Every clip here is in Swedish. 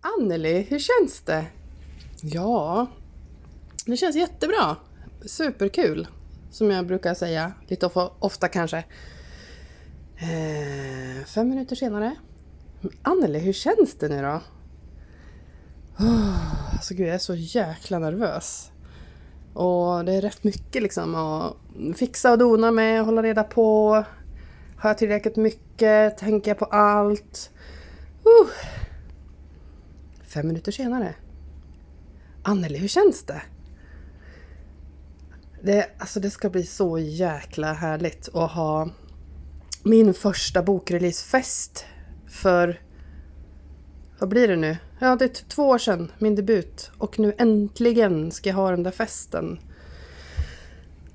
Anneli, hur känns det? Ja, det känns jättebra. Superkul, som jag brukar säga lite of- ofta kanske. Eh, fem minuter senare. Anneli, hur känns det nu då? Oh, alltså gud, jag är så jäkla nervös. Och det är rätt mycket liksom att fixa och dona med, hålla reda på. Har jag tillräckligt mycket? Tänker jag på allt? Uh. Fem minuter senare. Anneli, hur känns det? Det, alltså det ska bli så jäkla härligt att ha min första bokreleasefest för... Vad blir det nu? Ja, det är två år sedan, min debut. Och nu äntligen ska jag ha den där festen.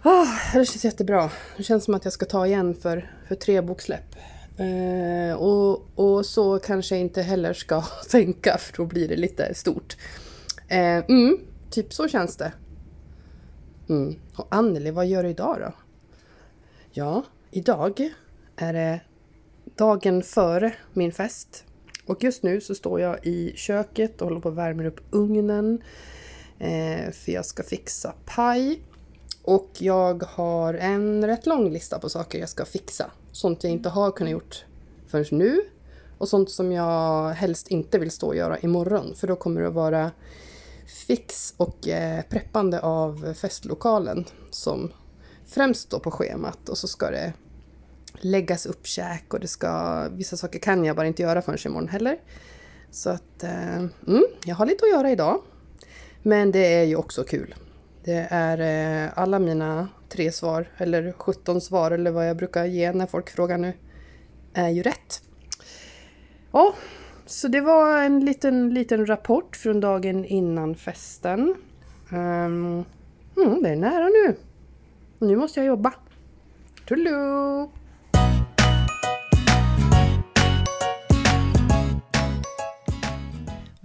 Oh, det känns jättebra. Det känns som att jag ska ta igen för, för tre boksläpp. Eh, och, och så kanske jag inte heller ska tänka, för då blir det lite stort. Eh, mm, typ så känns det. Mm. Och Anneli, vad gör du idag då? Ja, idag är det dagen före min fest. Och just nu så står jag i köket och håller på att värma upp ugnen. Eh, för jag ska fixa paj. Och jag har en rätt lång lista på saker jag ska fixa. Sånt jag inte har kunnat gjort förrän nu. Och sånt som jag helst inte vill stå och göra imorgon. För då kommer det att vara fix och eh, preppande av festlokalen som främst står på schemat. Och så ska det läggas upp käk och det ska... Vissa saker kan jag bara inte göra förrän imorgon heller. Så att... Eh, mm, jag har lite att göra idag. Men det är ju också kul. Det är eh, alla mina tre svar, eller 17 svar, eller vad jag brukar ge när folk frågar nu, är ju rätt. Ja, så det var en liten, liten rapport från dagen innan festen. Um, mm, det är nära nu. Och nu måste jag jobba. Toodaloo!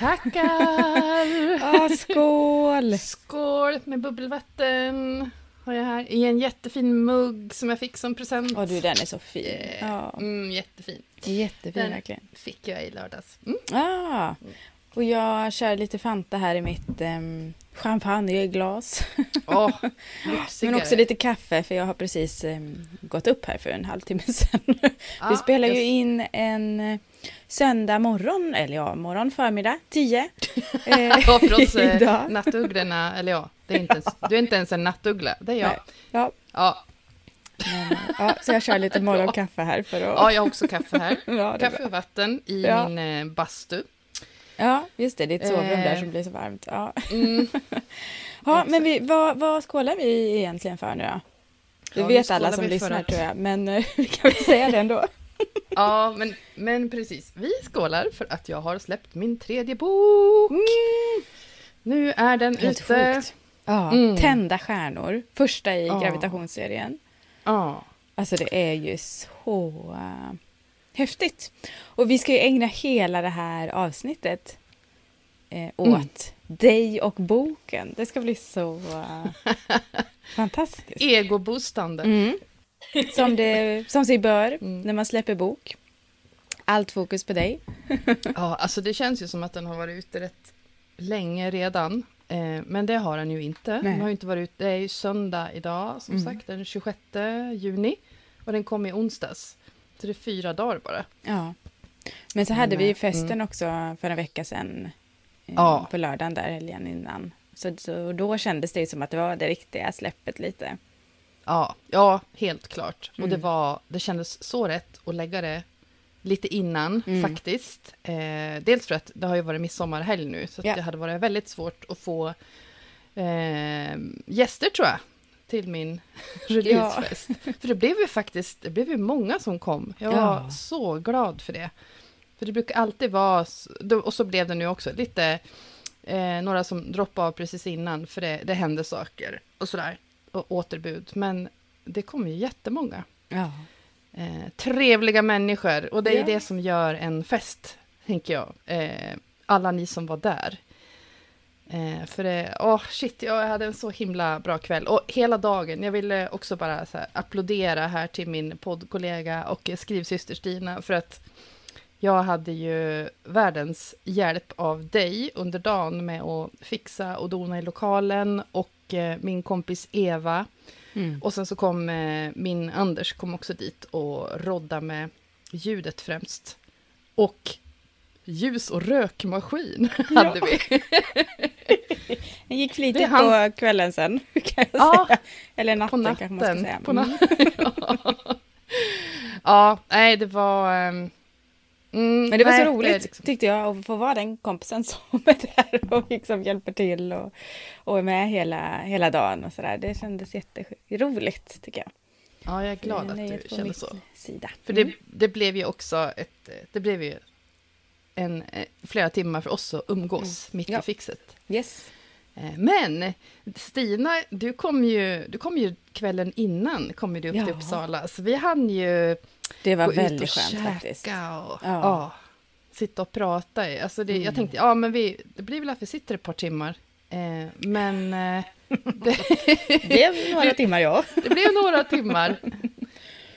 Tackar! Ah, skål! Skål med bubbelvatten har jag här i en jättefin mugg som jag fick som present. Åh du, den är så fin. Eh, Ja, Mm, jättefin. jättefin Den verkligen. fick jag i lördags. Mm. Ah, och jag kör lite Fanta här i mitt um, champagneglas. Åh, Men också lite kaffe för jag har precis em, gått upp här för en halvtimme sedan. Ja, Vi spelar ju jag- in en eh, söndag morgon, eller ja, morgon förmiddag, 10. Eh, Ja, för oss eh, nattugglorna, eller ja, det är inte ens, du är inte ens en nattuggla, det är jag. Nej. Ja, Ja, men, eh, ja, så jag kör lite morgonkaffe här för att... ja, jag har också kaffe här. Ja, Kaffe och vatten i min eh, bastu. Ja, just det, ditt sovrum där Eh. som blir så varmt. Ja, Mm. ja men vi, vad, vad skålar vi egentligen för nu då? Det Ja, vet alla som lyssnar att- tror jag, men eh, vi kan väl säga det ändå. Ja, men, men precis. Vi skålar för att jag har släppt min tredje bok. Nu är den Helt ute. sjukt. Ja, Mm. Tända stjärnor, första i Ja. gravitationsserien. Ja. Alltså det är ju så häftigt. Och vi ska ju ägna hela det här avsnittet eh, åt Mm. dig och boken. Det ska bli så uh, fantastiskt. Egoboostande. Mm. Som, det, som sig bör Mm. när man släpper bok. Allt fokus på dig. Ja, alltså det känns ju som att den har varit ute rätt länge redan. Eh, men det har den ju inte. Nej. Den har inte varit ute. Det är ju söndag idag, som Mm. sagt, den 26 juni. Och den kom i onsdags. Så det är fyra dagar bara. Ja. Men så hade vi ju Mm. festen också för en vecka sedan. eh, Ja. På lördagen där helgen innan. Så, så då kändes det ju som att det var det riktiga släppet lite. Ja, ja helt klart. Och det, Mm. var, det kändes så rätt att lägga det lite innan Mm. faktiskt. Eh, dels för att det har ju varit midsommarhelg nu, så Ja. det hade varit väldigt svårt att få eh, gäster tror jag till min releasefest. För det blev ju faktiskt det blev ju många som kom. Jag var Ja. så glad för det. För det brukar alltid vara, och så blev det nu också, lite Eh, några som droppade av precis innan, för det, det hände saker och sådär. Och återbud. Men det kom ju jättemånga. Ja. Eh, trevliga människor. Och det är Ja. det som gör en fest, tänker jag. Eh, alla ni som var där. Eh, för det, åh shit, jag hade en så himla bra kväll. Och hela dagen, jag ville också bara så här, applådera här till min poddkollega och skrivsyster Stina. För att jag hade ju världens hjälp av dig under dagen med att fixa och dona i lokalen. Och eh, min kompis Eva. Mm. Och sen så kom eh, min Anders kom också dit och rodda med ljudet främst. Och ljus och rökmaskin hade vi. Det gick flitigt han- på kvällen sen, kan jag Ja, säga. Eller på natten, kanske man ska natten. säga. På Mm. na- ja, nej det var... ehm, mm, Men det var nej, så roligt, liksom- tyckte jag, att få vara den kompisen som är där och liksom hjälper till och, och är med hela, hela dagen och sådär. Det kändes jätteroligt, tycker jag. Ja, jag är glad att du känner mitt så. Sida. För det, det blev ju också ett... Det blev ju en, eh, flera timmar för oss att umgås mitt Ja. i fixet. Yes. Eh, Men Stina, du kom ju, du kom ju kvällen innan kom du upp till Ja. Uppsala, så vi hann ju Det var gå ut och väldigt skönt käka faktiskt. och Ja. ja, sitta och prata. Alltså det, Jag Mm. tänkte, ja men vi, det blir väl att vi sitter ett par timmar. Eh, men eh, det, Det blev några timmar, ja. det blev några timmar.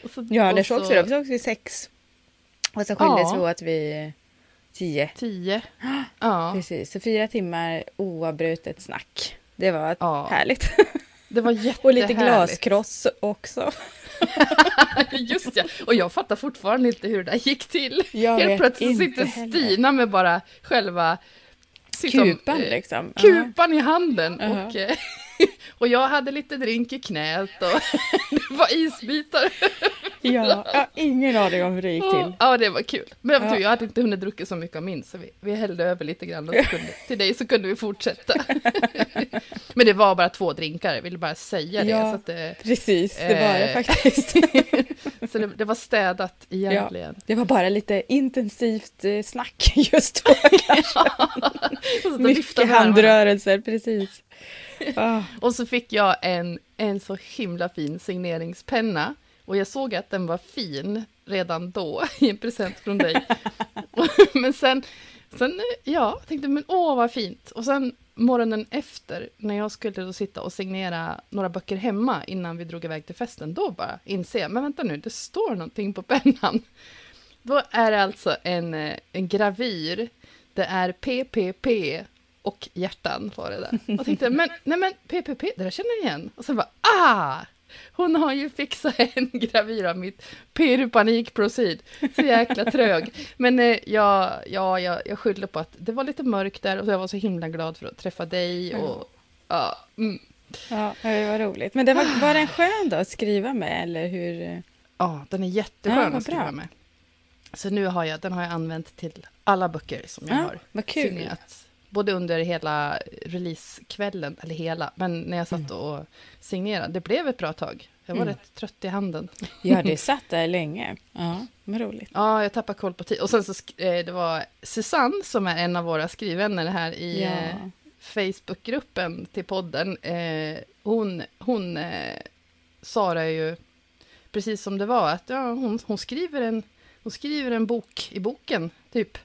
Och så- Ja, det sågs så vi då. Vi sågs vid sex. Och så skildes Ja. vi åt vid tio. Tio. Ja, Precis, så fyra timmar oavbrutet snack. Det var Ja. härligt. det var jättehärligt. Och lite glaskross också. Just ja, och jag fattar fortfarande inte hur det där gick till. Jag Helt plötsligt sitter heller. Stina med bara själva Kupan eh, liksom. kupan i handen. Ja. Och, eh, och jag hade lite drink i knät och det var isbitar. Ja, jag har ingen aning om hur det gick till. Ja, det var kul. Men jag, Ja. tror, jag hade inte hunnit dricka så mycket av min, så vi, vi hällde över lite grann och så kunde, till dig så kunde vi fortsätta. Men det var bara två drinkar, jag ville bara säga det. Ja. Så, att det, Precis, det var det Eh. faktiskt. så det, det var städat egentligen. Det var bara lite intensivt eh, snack just då. Och så Mycket handrörelser, precis. Ah, Och så fick jag en, en så himla fin signeringspenna. Och jag såg att den var fin redan då, i en present från dig. men sen, sen, ja, jag tänkte, men åh vad fint. Och sen morgonen efter, när jag skulle då sitta och signera några böcker hemma innan vi drog iväg till festen, då bara inser jag, men vänta nu, det står någonting på pennan. Då är det alltså en, eh, en gravyr. Det är PPP och hjärtan var det där. Och tänkte, men, nej men PPP, det där känner jag igen. Och sen bara, ah! Hon har ju fixat en gravyr av mitt pyropanik proceed. Så jäkla trög. Men eh, jag, ja, jag, jag skyllde på att det var lite mörkt där och jag var så himla glad för att träffa dig. Och, ja, mm. ja, det var roligt. Men det var, var den skön då att skriva med, eller hur? ja, den är Ja, jätteskön vad att skriva med. Så nu har jag, den har jag använt till alla böcker som jag Ja, har signerat. Både under hela releasekvällen, eller hela, men när jag Mm. satt och signerade. Det blev ett bra tag. Jag var Mm. rätt trött i handen. Ja, det satt där länge. Ja, men roligt. Ja, jag tappade koll på tid. Och sen så, eh, det var Susanne som är en av våra skrivvänner här i Ja. eh, Facebookgruppen till podden. Eh, hon hon sa det ju precis som det var, att ja, hon, hon, skriver en, hon skriver en bok i boken, typ.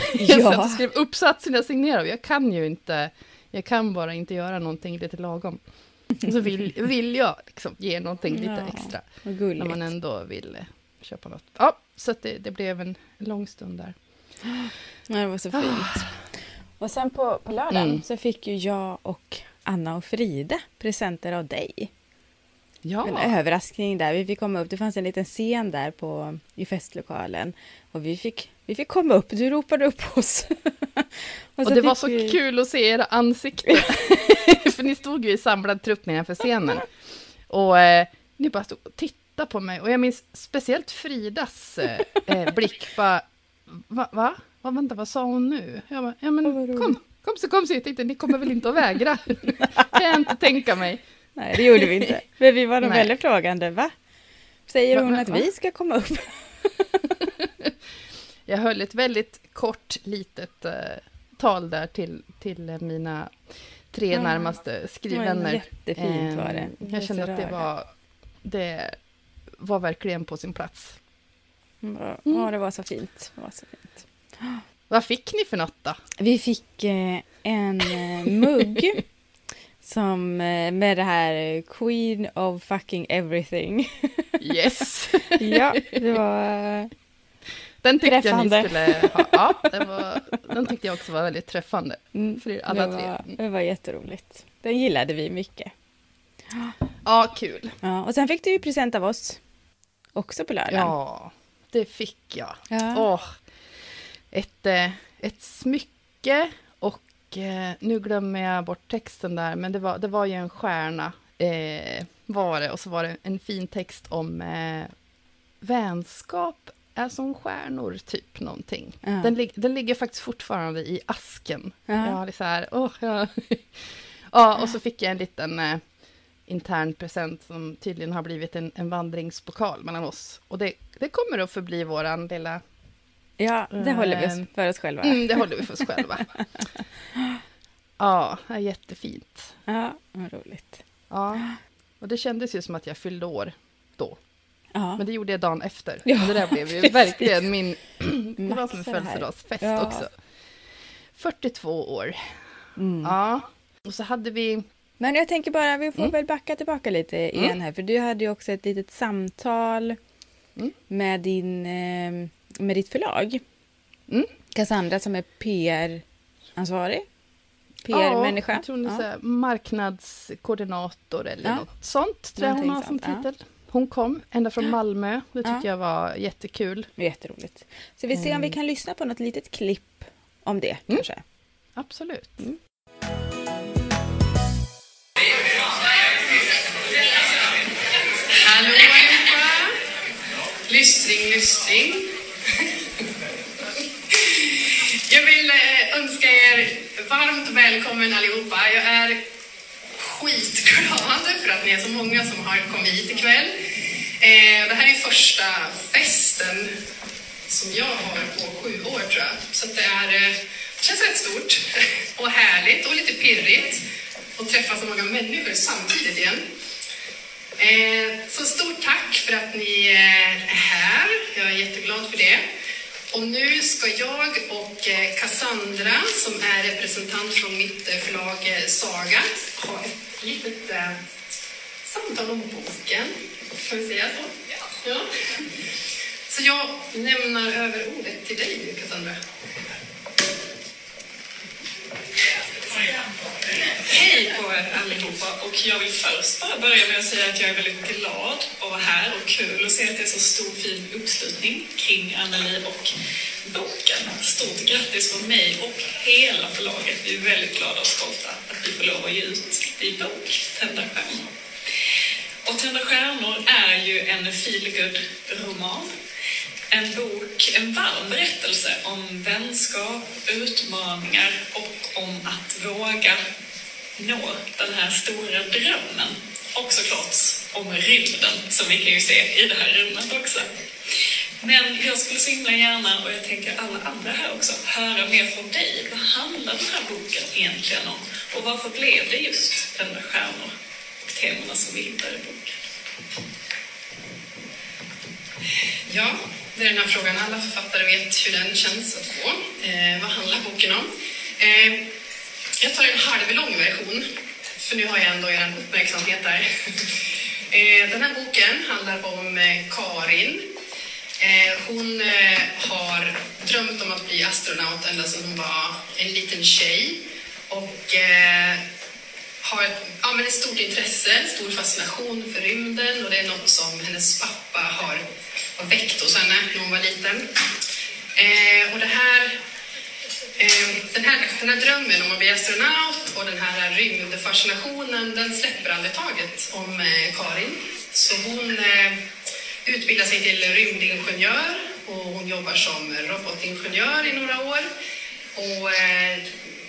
Ja. så att jag skrev uppsatsen jag signerade. Jag kan ju inte, jag kan bara inte göra någonting lite lagom. Och så vill, vill jag liksom ge någonting lite Ja, extra. När man ändå vill eh, köpa något. Ja, så det, det blev en lång stund där. Ja, det var så fint. Och sen på, på lördagen Mm. så fick ju jag och Anna och Frida presenter av dig. Ja, En överraskning där. Vi fick komma upp. Det fanns en liten scen där på, i festlokalen. Och vi fick, vi fick komma upp. Du ropade upp oss. och, så det var så vi- kul att se era ansikten. För ni stod ju i samlad trupp nedanför scenen. Och eh, ni bara stod och tittade på mig. Och jag minns speciellt Fridas eh, eh, blick. Bara, va? va? va? Vänta, vad sa hon nu? Jag bara, ja men kom, kom så kom så. Jag tänkte, ni kommer väl inte att vägra? kan jag inte tänka mig. Nej, det gjorde vi inte. Men vi var nog väldigt frågande. Va? Säger Va- hon va- att va? vi ska komma upp? Jag höll ett väldigt kort, litet eh, tal där till, till mina tre Ja. närmaste skrivvänner. Jättefint var det. Ehm, Jag så kände att det var, det var verkligen på sin plats. Ja, Mm. Ja, det var så fint. Det var så fint. Vad fick ni för något då? Vi fick eh, en eh, mugg som eh, med det här eh, Queen of fucking everything. Yes! ja, det var... eh, Den tyckte Träffande. jag ni skulle ha. Ja, den, var, den tyckte jag också var väldigt träffande. Mm, För er alla det, tre. var, Mm. det var jätteroligt. Den gillade vi mycket. Ja, kul. Ja, och sen fick du ju present av oss också på lördagen. Ja, det fick jag. Ja. Åh, ett, ett smycke nu glömmer jag bort texten där, men det var, det var ju en stjärna eh, var det och så var det en fin text om eh, vänskap är som stjärnor, typ någonting. Ja. Den, lig- den ligger faktiskt fortfarande i asken. Ja. Ja, det är så här, åh, ja. ja, och så fick jag en liten eh, intern present som tydligen har blivit en, en vandringspokal mellan oss. Och det, det kommer att förbli våran lilla... Ja, det håller vi Ehm, för oss själva. Mm, det håller vi för oss själva. Ja, jättefint. Ja, vad roligt. Ja. Och det kändes ju som att jag fyllde år då. Ja. Men det gjorde jag dagen efter. Ja, och det där blev ju precis. verkligen min... det var som en födelsedagsfest Ja. också. 42 år. Mm. Ja. Och så hade vi... Men jag tänker bara, vi får Mm. väl backa tillbaka lite igen här, för du hade ju också ett litet samtal Mm. med, din, eh, med ditt förlag. Mm. Cassandra som är PR-ansvarig. PR-människa. Ja, jag tror hon är Ja. marknadskoordinator eller Ja. något sånt. Tror jag hon har som sånt, ja. titel. Hon kom ända från Malmö. Det tyckte Ja. jag var jättekul. Jätteroligt. Så vi ser om vi kan lyssna på något litet klipp om det kanske. Absolut. Hallå allihopa! Lystring, lystring. Jag vill eh, önska er varmt välkommen allihopa. Jag är skitglad för att ni är så många som har kommit hit ikväll. Eh, Det här är första festen som jag har på sju år tror jag. Så det är, eh, det känns rätt stort och härligt och lite pirrigt att träffa så många människor samtidigt igen. Eh, Så stort tack för att ni eh, är här. Jag är jätteglad för det. Och nu ska jag och eh, Cassandra, som är representant från mitt eh, förlag eh, Saga, ha ett litet samtal om boken. Kan vi säga så? Ja. Så jag lämnar över ordet till dig, Cassandra. Hej på er allihopa och jag vill först bara börja med att säga att jag är väldigt glad att vara här och kul att se att det är så stor fin uppslutning kring Anneli och boken. Stort grattis från mig och hela förlaget. Vi är väldigt glada och stolta att vi får lov att ge ut din bok, Tända stjärnor. Och Tända stjärnor är ju en feelgood-roman. En bok, en varm berättelse om vänskap, utmaningar och om att våga nå den här stora drömmen. Och såklart om rymden, som vi kan ju se i det här rummet också. Men jag skulle så himla gärna, och jag tänker alla andra här också, höra mer från dig. Vad handlar den här boken egentligen om? Och varför blev det just Tända stjärnor och temana som vi hittar i boken? Ja, det är den här frågan. Alla författare vet hur den känns att få. Eh, vad handlar boken om? Eh, jag tar en halvlång version, för nu har jag ändå er uppmärksamhet där. Eh, den här boken handlar om eh, Karin. Eh, hon eh, har drömt om att bli astronaut ända sedan hon var en liten tjej. Och eh, har ett, ja, men ett stort intresse, stor fascination för rymden och det är något som hennes pappa har väckt hos henne när hon var liten. Eh, och det här, eh, den, här, den här drömmen om att bli astronaut och den här rymdfascinationen, den släpper aldrig taget om eh, Karin. Så hon eh, utbildar sig till rymdingenjör och hon jobbar som robotingenjör i några år. Och eh,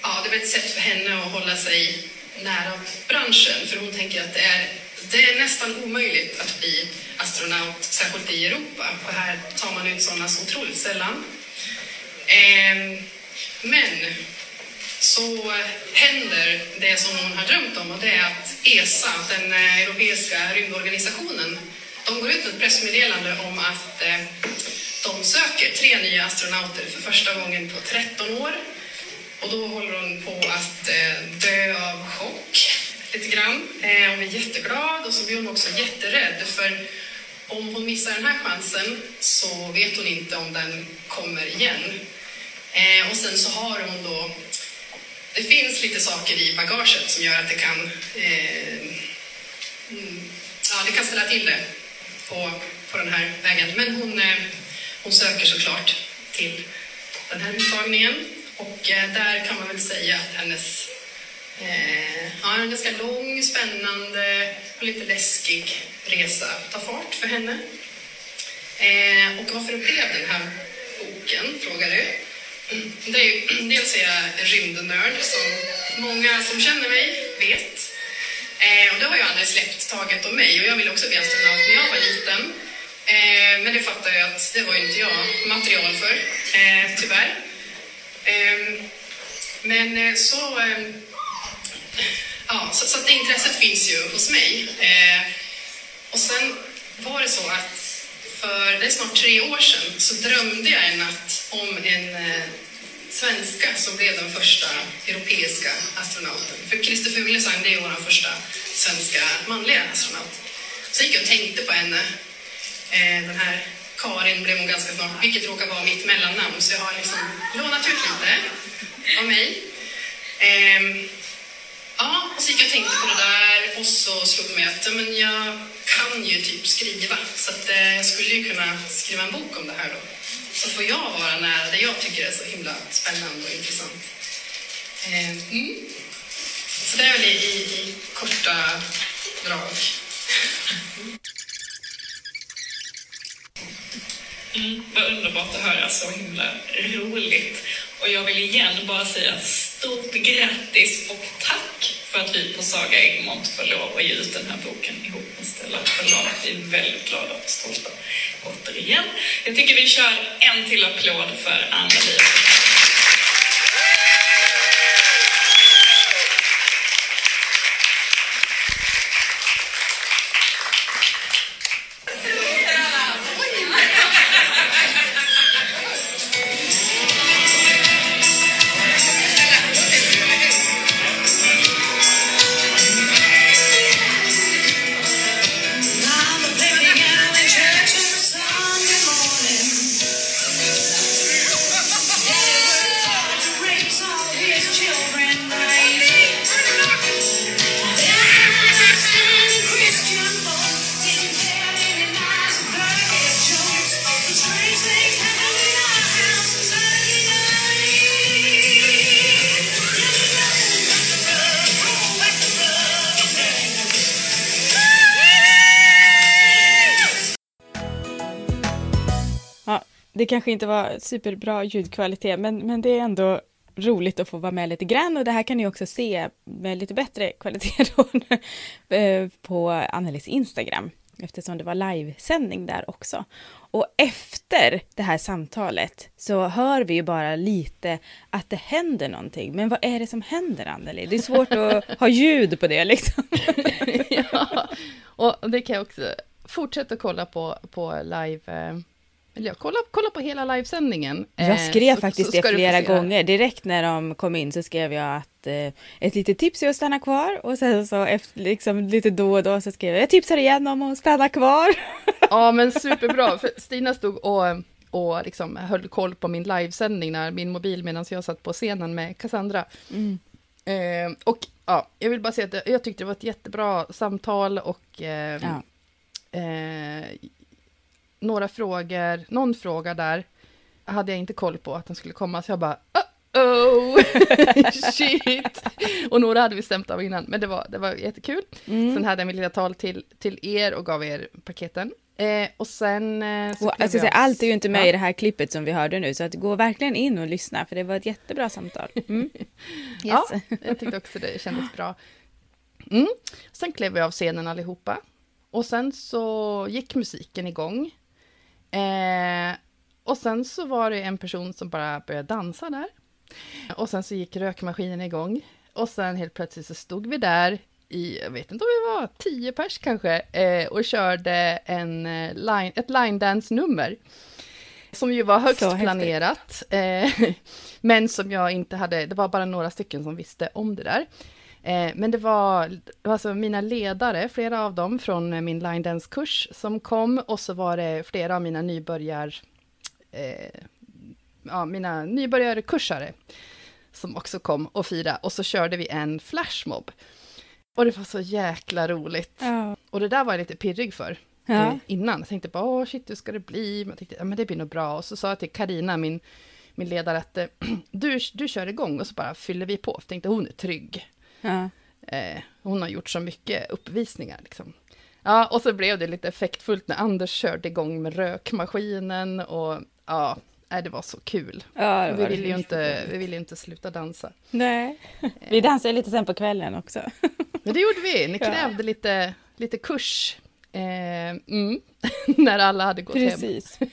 ja, det är väl ett sätt för henne att hålla sig nära branschen, för hon tänker att det är, det är nästan omöjligt att bli astronaut, särskilt i Europa, för här tar man ut sådana så otroligt sällan. Ehm, men så händer det som hon har drömt om och det är att ESA, den eh, europeiska rymdorganisationen, de går ut med ett pressmeddelande om att eh, de söker tre nya astronauter för första gången på 13 år. Och då håller hon på att eh, dö av chock lite grann. Eh, hon är jätteglad och så blir hon också jätterädd för om hon missar den här chansen så vet hon inte om den kommer igen. Eh, och sen så har hon då det finns lite saker i bagaget som gör att det kan, eh, mm, ja, det kan ställa till det på, på den här vägen. Men hon, eh, hon söker såklart till den här uttagningen och eh, där kan man väl säga att hennes eh, ja, en ganska lång, spännande och lite läskig resa tar fart för henne. Eh, och varför det blev den här boken, frågar du? Det är ju, dels är jag en rymdnörd som många som känner mig vet. Eh, och det har ju aldrig släppt taget om mig och jag ville också bli astronaut när jag var liten. Eh, men det fattar jag att det var ju inte jag material för, eh, tyvärr. Ehm, men eh, så, ehm, ja, så, så att intresset finns ju hos mig. Eh, och sen var det så att för det är snart tre år sedan så drömde jag en natt om en eh, svenska som blev den första europeiska astronauten. För Christer Fuglesang, det är vår första svenska manliga astronaut. Så gick jag och tänkte på henne. Eh, den här Karin blev hon ganska snart, vilket råkar vara mitt mellannamn, så jag har liksom lånat ut lite av mig. Eh, Ja, och så gick jag och tänkte på det där och så slog det mig att men jag kan ju typ skriva så att eh, jag skulle ju kunna skriva en bok om det här då. Så får jag vara nära det jag tycker är så himla spännande och intressant. Eh, mm. Så det är väl i, i, i korta drag. Mm, vad underbart att höra, så himla roligt. Och jag vill igen bara säga stort grattis och tack för att vi på Saga Egmont får lov att ge ut den här boken ihop med Stella förlag. Vi är väldigt glada och stolta återigen. Jag tycker vi kör en till applåd för Anneli. det kanske inte var superbra ljudkvalitet, men, men det är ändå roligt att få vara med lite grann och det här kan ni också se med lite bättre kvalitet då, eh, på Annelies Instagram eftersom det var livesändning där också. Och efter det här samtalet så hör vi ju bara lite att det händer någonting. Men vad är det som händer, Anneli? Det är svårt att ha ljud på det liksom. ja, och det kan jag också fortsätta kolla på, på live eh, ja, kolla, kolla på hela livesändningen. Jag eh, skrev så, faktiskt så det flera gånger. Direkt när de kom in så skrev jag att eh, ett litet tips är att stanna kvar och sen så efter, liksom, lite då och då så skrev jag jag tipsar igen om att stanna kvar. ja men superbra, för Stina stod och, och liksom höll koll på min livesändning när min mobil medan jag satt på scenen med Cassandra. Mm. Eh, och ja, jag vill bara säga att jag tyckte det var ett jättebra samtal och eh, ja. Några frågor, någon fråga där hade jag inte koll på att den skulle komma, så jag bara oh shit! Och några hade vi stämt av innan, men det var, det var jättekul. Mm. Sen hade jag mitt lilla tal till, till er och gav er paketen. Eh, och sen... Eh, så och, alltså, jag... Allt är ju inte med ja. i det här klippet som vi hörde nu, så att gå verkligen in och lyssna, för det var ett jättebra samtal. Mm. yes. Ja, jag tyckte också det kändes bra. Mm. Sen klev vi av scenen allihopa. Och sen så gick musiken igång. Eh, och sen så var det en person som bara började dansa där. Och sen så gick rökmaskinen igång. Och sen helt plötsligt så stod vi där i, jag vet inte om vi var tio pers kanske, eh, och körde en eh, line, ett line dance-nummer. Som ju var högst Så planerat. Eh, men som jag inte hade, det var bara några stycken som visste om det där. Eh, men det var, alltså mina ledare, flera av dem från eh, min line dance-kurs som kom och så var det flera av mina nybörjar, eh, ja, mina nybörjarkursare som också kom och firade och så körde vi en flashmob. Och det var så jäkla roligt. Ja. Och det där var jag lite pirrig för Ja. innan. Jag tänkte bara, åh shit, hur ska det bli? Men jag tänkte, ja men det blir nog bra. Och så sa jag till Karina min, min ledare, att du, du kör igång och så bara fyller vi på. För jag tänkte, hon är trygg. Ja. Eh, hon har gjort så mycket uppvisningar liksom. Ja, och så blev det lite effektfullt när Anders körde igång med rökmaskinen och ja, det var så kul. Ja, vi ville ju inte, vi ville inte sluta dansa. Nej. Vi dansade lite sen på kvällen också. Men det gjorde vi, ni Ja. krävde lite, lite kurs. Eh, mm. när alla hade gått hem.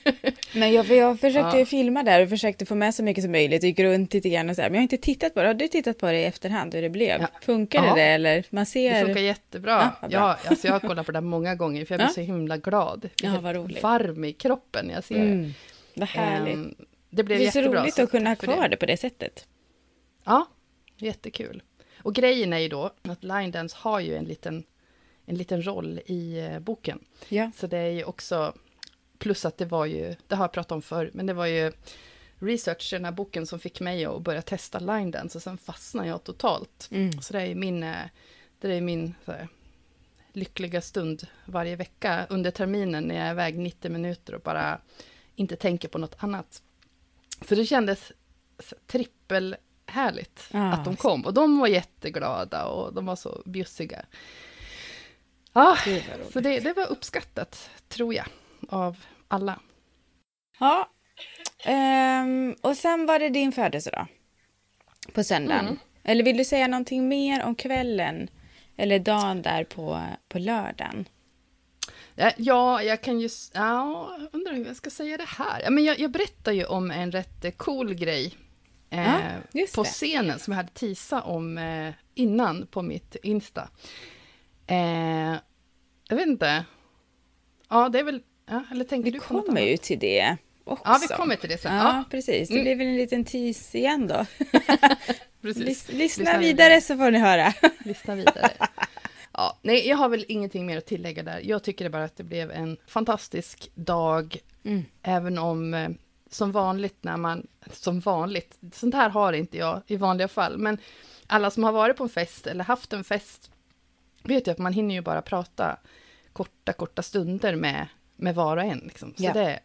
Men jag, jag försökte Ja. filma där och försökte få med så mycket som möjligt. Gick runt lite grann och så här. Men jag har inte tittat på det. Har du tittat på det i efterhand hur det blev? Ja. Funkar Ja. det eller? Man ser... Det funkar jättebra. Ja. Ja, alltså jag har kollat på det många gånger, för jag blir så himla glad. Jag blir Ja, roligt. varm i kroppen när jag ser det. Mm. Vad härligt. Ehm, det blev det är så roligt att kunna ha kvar det. på det sättet. Ja, jättekul. Och grejen är ju då att line dance har ju en liten, en liten roll i eh, boken. Ja. Så det är ju också, plus att det var ju, det har jag pratat om förr, men det var ju research i den här boken som fick mig att börja testa line dance och sen fastnade jag totalt. Mm. Så det är min, eh, det är min här, lyckliga stund varje vecka under terminen när jag är iväg 90 minuter och bara inte tänker på något annat. Så det kändes trippelhärligt Ja. att de kom. Och de var jätteglada och de var så bjussiga. Ja, roligt. så det, det var uppskattat, tror jag, av alla. Ja. Ehm, och sen var det din födelsedag. På söndagen. Mm. Eller vill du säga någonting mer om kvällen? Eller dagen där på, på lördagen? Ja, Ja, jag kan ju... Ja, undrar hur jag ska säga det här. Men jag, jag berättar ju om en rätt eh, cool grej eh, Ja, på scenen som jag hade tisa om eh, innan på mitt Insta. Eh, jag vet inte. Ja, det är väl... Ja, eller tänker Vi du något kommer annat? ju till det också. Ja, vi kommer till det sen. Ja, Ja, precis. Det Mm. blir väl en liten tease igen då. precis. Lys- lyssna Lyssna vidare vidare. så får ni höra. Lyssna vidare. Ja, nej, jag har väl ingenting mer att tillägga där. Jag tycker bara att det blev en fantastisk dag, Mm. även om eh, som vanligt när man, som vanligt, sånt här har inte jag i vanliga fall, men alla som har varit på en fest eller haft en fest vet ju att man hinner ju bara prata korta, korta stunder med, med var och en. Liksom. Så Ja. det,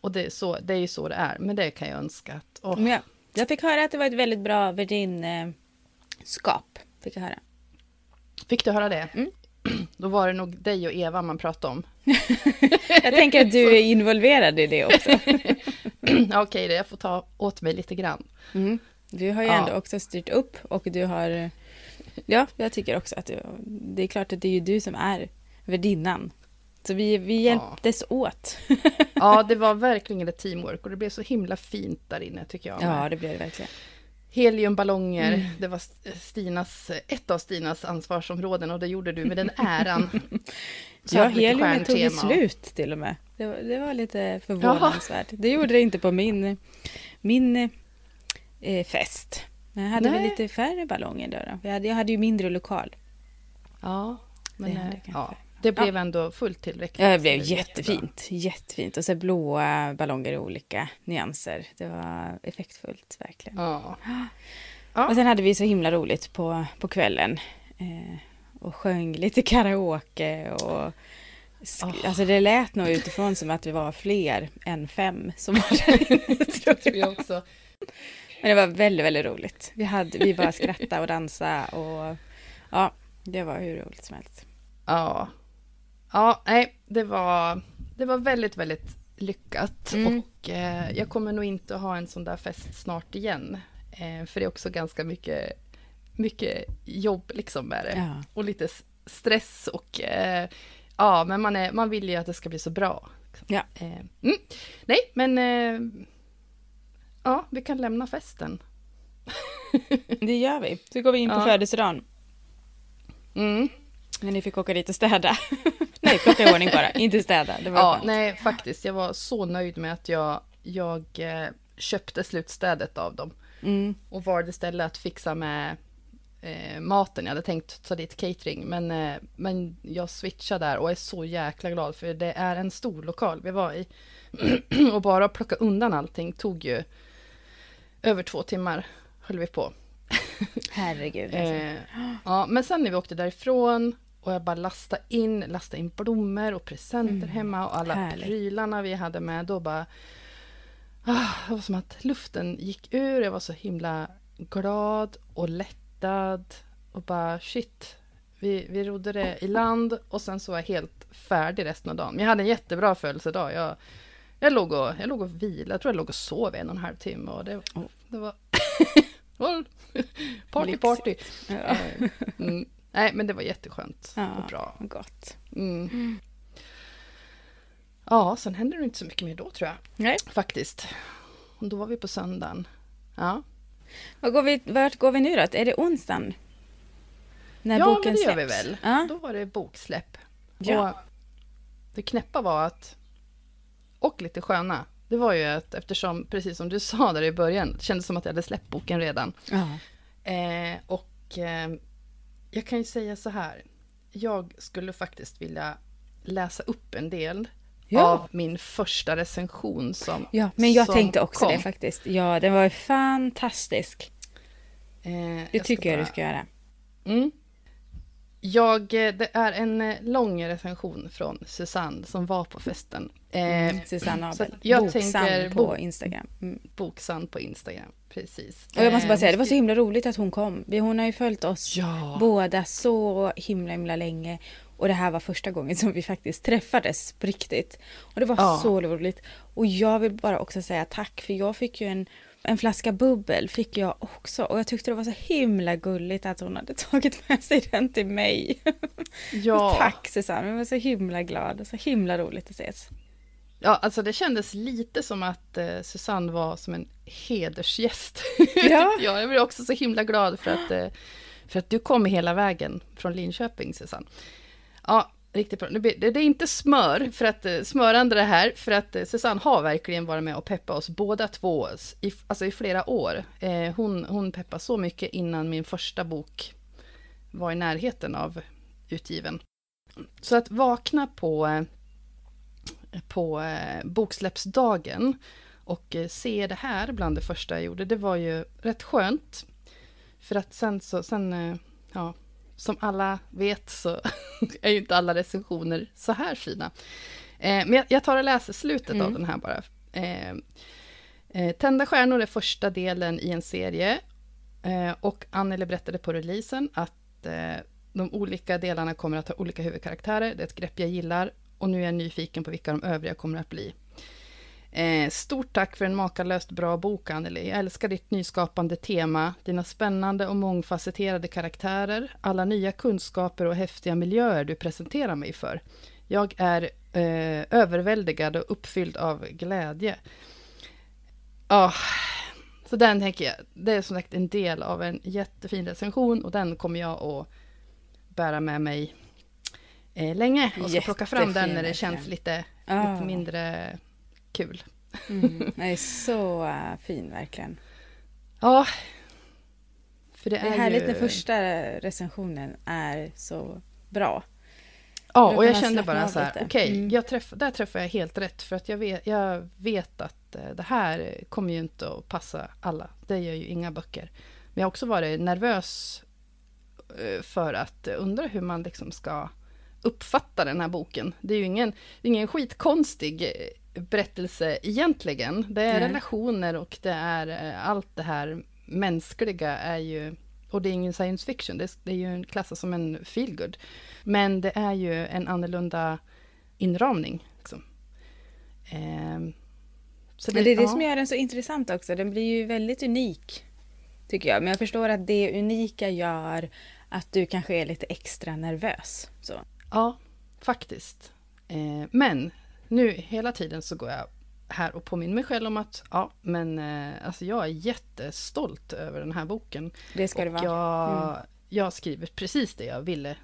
och det är, så, det är ju så det är, men det kan jag önska att... åh, Men jag, fick höra att det var ett väldigt bra värdinskap. Fick jag höra. Fick du höra det? Mm. Då var det nog dig och Eva man pratade om. Jag tänker att du är involverad i det också. Ja, Okej, det jag får ta åt mig lite grann. Mm. Du har ju Ja. ändå också styrt upp och du har... Ja, jag tycker också att du... Det är klart att det är ju du som är värdinnan. Så vi, vi hjälptes åt. Ja, det var verkligen ett teamwork och det blev så himla fint där inne tycker jag. Ja, det blev det verkligen. Heliumballonger, Mm. det var Stinas, ett av Stinas ansvarsområden och det gjorde du med den äran. Ja, heliumet tog ju slut till och med. Det var, det var lite förvånansvärt. Det gjorde det inte på min, min eh, fest. Men jag hade väl lite färre ballonger då. då. Jag, hade, jag hade ju mindre lokal. Ja, men Det hade eh, kanske. ja, det blev ändå fullt tillräckligt. Ja, det blev jättefint. Jättefint. Och så blåa ballonger i olika nyanser. Det var effektfullt, verkligen. Ja. Ja. Och sen hade vi så himla roligt på, på kvällen. Eh, och sjöng lite karaoke och... Åh. Alltså det lät nog utifrån som att vi var fler än fem som var där inne, tror tror jag också. Men det var väldigt, väldigt roligt. Vi, hade, vi bara skrattade och dansade och ja, det var hur roligt som helst. Ja. Ja, nej, det var, det var väldigt, väldigt lyckat. Mm. Och eh, jag kommer nog inte ha en sån där fest snart igen. Eh, för det är också ganska mycket, mycket jobb liksom med det. Ja. Och lite stress och eh, ja, men man, är, man vill ju att det ska bli så bra. liksom. Ja. Eh, mm. Nej, men eh, ja, vi kan lämna festen. Det gör vi. Så går vi in på Ja. födelsedagen. Mm. När ni fick åka dit och städa. Nej, plocka i ordning bara. Inte städa. Det var Ja, skönt. nej, faktiskt. Jag var så nöjd med att jag, jag eh, köpte slutstädet av dem. Mm. Och valde istället att fixa med eh, maten. Jag hade tänkt ta dit catering. Men, eh, men jag switchade där och är så jäkla glad. För det är en stor lokal vi var i. och bara att plocka undan allting tog ju över två timmar. Höll vi på. Herregud. Alltså. Eh, ja, men sen när vi åkte därifrån och jag bara lastade in, lastade in blommor och presenter hemma och alla härligt. prylarna vi hade med. Då bara... Ah, det var som att luften gick ur. Jag var så himla glad och lättad. Och bara shit. Vi, vi rodde det i land och sen så var jag helt färdig resten av dagen. Men jag hade en jättebra födelsedag. Jag, jag, låg och, jag låg och vilade. Jag tror jag låg och sov en och en halv timme. Och det, det var... party, party. Eh, Mm. Nej, men det var jätteskönt Ja. och bra. Gott. Mm. Ja, sen hände det inte så mycket mer då tror jag. Nej. Faktiskt. Och då var vi på söndagen. Ja, Vad går vi, vart går vi nu då? Är det onsdagen? När ja boken men det gör vi släpps? väl. Ja. Då var det boksläpp. Ja. Och det knäppa var att, och lite sköna, det var ju att eftersom, precis som du sa där i början, det kändes som att jag hade släppt boken redan. ja. Eh, och eh, jag kan ju säga så här. Jag skulle faktiskt vilja läsa upp en del Ja. av min första recension som Ja, men jag tänkte också kom. det faktiskt. Ja, den var ju fantastisk. Eh, Det tycker jag bara- du ska göra. Mm. Jag, eh, det är en eh, lång recension från Susanne som var på festen. Eh, Susanne så Abel. jag Boksann tänker på bok- Instagram. Mm. Boksann på Instagram, precis. Och jag måste bara säga, det var så himla roligt att hon kom. Hon har ju följt oss Ja. båda så himla himla länge. Och det här var första gången som vi faktiskt träffades på riktigt. Och det var Ja. så roligt. Och jag vill bara också säga tack för jag fick ju en, en flaska bubbel fick jag också. Och jag tyckte det var så himla gulligt att hon hade tagit med sig den till mig. Ja. tack Susanne, jag var så himla glad och så himla roligt att ses. Ja, alltså det kändes lite som att eh, Susanne var som en hedersgäst. Ja. jag. jag blev också så himla glad för att, eh, för att du kom hela vägen från Linköping, Susanne. Ja, riktigt bra. Det, det är inte smör, för att eh, smörande det här, för att eh, Susanne har verkligen varit med och peppat oss båda två, i, alltså i flera år. Eh, hon, hon peppade så mycket innan min första bok var i närheten av utgiven. Så att vakna på eh, på boksläppsdagen och se det här bland det första jag gjorde, det var ju rätt skönt. För att sen så, sen, ja, som alla vet så är ju inte alla recensioner så här fina. Eh, men jag, jag tar och läser slutet av Mm. den här bara. Eh, eh, Tända stjärnor är första delen i en serie. Eh, och Anneli berättade på releasen att eh, de olika delarna kommer att ha olika huvudkaraktärer. Det är ett grepp jag gillar och nu är jag nyfiken på vilka de övriga kommer att bli. Eh, stort tack för en makalöst bra bok, Anneli. Jag älskar ditt nyskapande tema, dina spännande och mångfacetterade karaktärer, alla nya kunskaper och häftiga miljöer du presenterar mig för. Jag är eh, överväldigad och uppfylld av glädje. Ja, så den tänker jag, det är som sagt en del av en jättefin recension och den kommer jag att bära med mig eh, länge och ska plocka fram den Jättefin, när det känns lite, Ja. lite mindre kul. Mm. Den är så äh, fin verkligen. Ja. För det Det är är, härligt ju... när första recensionen är så bra. Ja, och jag kände bara så här, okej, Mm. jag träff, där träffar jag helt rätt. För att jag vet, jag vet att eh, det här kommer ju inte att passa alla. Det gör ju inga böcker. Men jag har också varit nervös eh, för att undra hur man liksom ska uppfatta den här boken. Det är ju ingen, ingen skitkonstig eh, berättelse egentligen. Det är Nej. relationer och det är eh, allt det här mänskliga är ju och det är ingen science fiction, det är, det är ju klassas som en feelgood. Men det är ju en annorlunda inramning. Liksom. Ehm, så Men det är det ja. som gör den så intressant också. Den blir ju väldigt unik. Tycker jag. Men jag förstår att det unika gör att du kanske är lite extra nervös. Så. Ja, faktiskt. Eh, men nu hela tiden så går jag här och påminner mig själv om att ja, men eh, alltså jag är jättestolt över den här boken. Det ska det och vara. jag, Mm. jag har skrivit precis det jag ville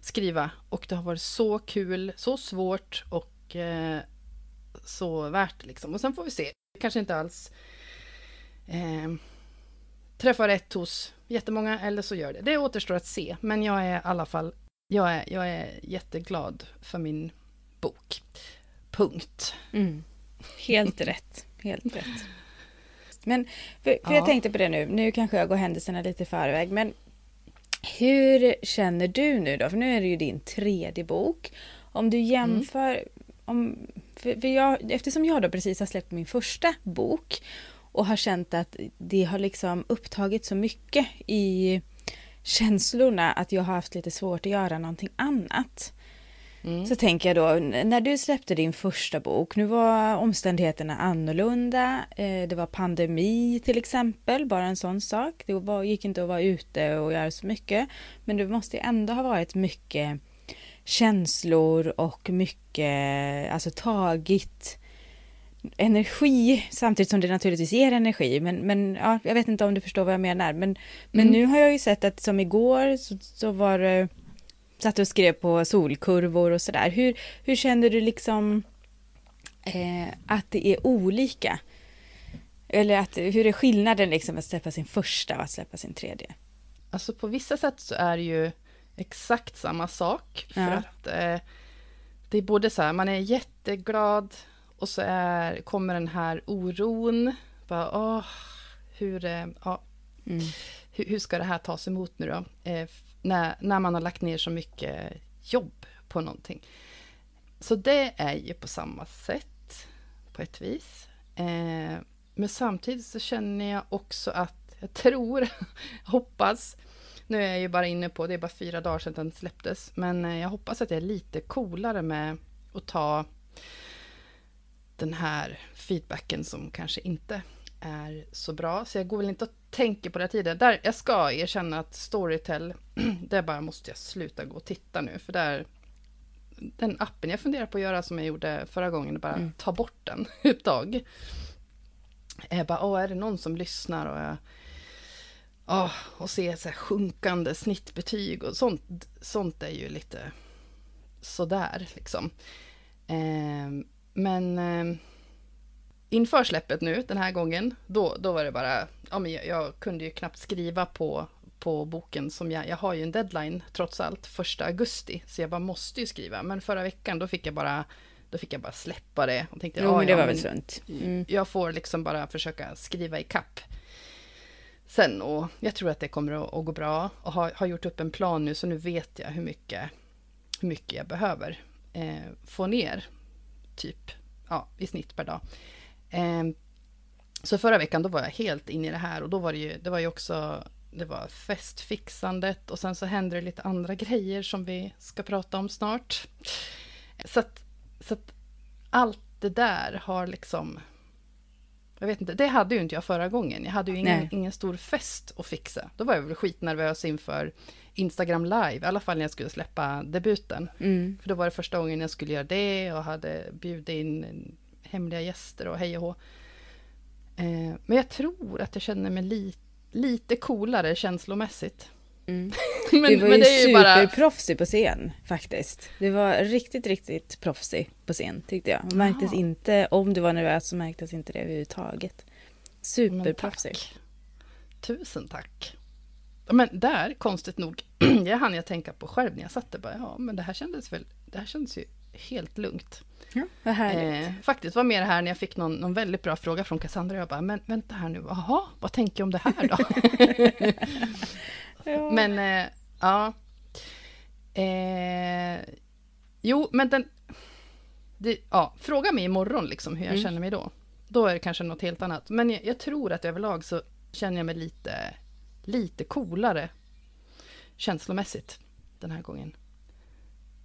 skriva. Och det har varit så kul, så svårt och eh, så värt liksom. Och sen får vi se. Kanske inte alls eh, träffar rätt hos jättemånga eller så gör det. Det återstår att se. Men jag är i alla fall, jag är, jag är jätteglad för min bok. Punkt. Mm. Helt rätt. Helt rätt. Men för, för Ja. jag tänkte på det nu, nu kanske jag går händelserna lite i förväg, men hur känner du nu då? För nu är det ju din tredje bok. Om du jämför, om, för, för jag, eftersom jag då precis har släppt min första bok och har känt att det har liksom upptagit så mycket i känslorna att jag har haft lite svårt att göra någonting annat. Mm. Så tänker jag då, när du släppte din första bok, nu var omständigheterna annorlunda. Eh, det var pandemi till exempel, bara en sån sak. Det var, gick inte att vara ute och göra så mycket. Men det måste ju ändå ha varit mycket känslor och mycket, alltså tagit energi samtidigt som det naturligtvis ger energi. Men, men ja, jag vet inte om du förstår vad jag menar. Men, men Mm. nu har jag ju sett att som igår så, så var det satt och skrev på solkurvor och sådär. Hur, hur känner du liksom eh, att det är olika? Eller att, hur är skillnaden liksom att släppa sin första och att släppa sin tredje? Alltså på vissa sätt så är det ju exakt samma sak. För Ja. att eh, det är både så här, man är jätteglad och så är, kommer den här oron. Bara, åh, hur, eh, ja, Mm hur, hur ska det här tas emot nu då? Eh, när, när man har lagt ner så mycket jobb på någonting. Så det är ju på samma sätt, på ett vis. Eh, men samtidigt så känner jag också att jag tror, hoppas, nu är jag ju bara inne på, det är bara fyra dagar sedan den släpptes, men eh, jag hoppas att jag är lite coolare med att ta den här feedbacken som kanske inte är så bra. Så jag går väl inte och tänker på det tiden. Där, jag ska erkänna att Storytel, där bara måste jag sluta gå och titta nu. För där, den appen jag funderar på att göra som jag gjorde förra gången, bara Mm. ta bort den ett tag. Jag bara, åh, är det någon som lyssnar? Och jag, åh, och se så här sjunkande snittbetyg och sånt, sånt är ju lite sådär liksom. Eh, men eh, inför släppet nu den här gången, då, då var det bara, ja men jag, jag kunde ju knappt skriva på, på boken som jag, jag har ju en deadline trots allt, första augusti, så jag bara måste ju skriva. Men förra veckan då fick jag bara, då fick jag bara släppa det och tänkte, Jo, men det ja, var väl sunt. Mm. jag får liksom bara försöka skriva i kapp sen och jag tror att det kommer att, att gå bra och har, har gjort upp en plan nu så nu vet jag hur mycket, hur mycket jag behöver eh, få ner typ ja, i snitt per dag. Eh, så förra veckan då var jag helt inne i det här och då var det ju, det var ju också det var festfixandet och sen så hände det lite andra grejer som vi ska prata om snart. Så att, så att allt det där har liksom... Jag vet inte, det hade ju inte jag förra gången. Jag hade ju ingen, Nej. ingen stor fest att fixa. Då var jag väl skitnervös inför Instagram live, i alla fall när jag skulle släppa debuten. Mm. För då var det första gången jag skulle göra det och hade bjudit in hemliga gäster och hej och hå. Eh, men jag tror att jag känner mig li, lite coolare känslomässigt. Mm. men, du var men ju det är ju bara... superproffsig på scen faktiskt. Du var riktigt, riktigt proffsig på scen tyckte jag. Märktes Jaha. inte, om du var nervös så märktes inte det överhuvudtaget. Superproffsig. Tusen tack. Men där, konstigt nog, det hann jag tänka på själv när jag satt där. Bara, ja, men det här kändes väl, det här kändes ju helt lugnt. Ja, vad härligt. Eh, faktiskt var mer här när jag fick någon, någon väldigt bra fråga från Cassandra. Jag bara, men vänta här nu, jaha, vad tänker jag om det här då? ja. Men, eh, ja. Eh, jo, men den... Det, ja, fråga mig imorgon liksom hur jag Mm. känner mig då. Då är det kanske något helt annat. Men jag, jag tror att överlag så känner jag mig lite, lite coolare känslomässigt den här gången.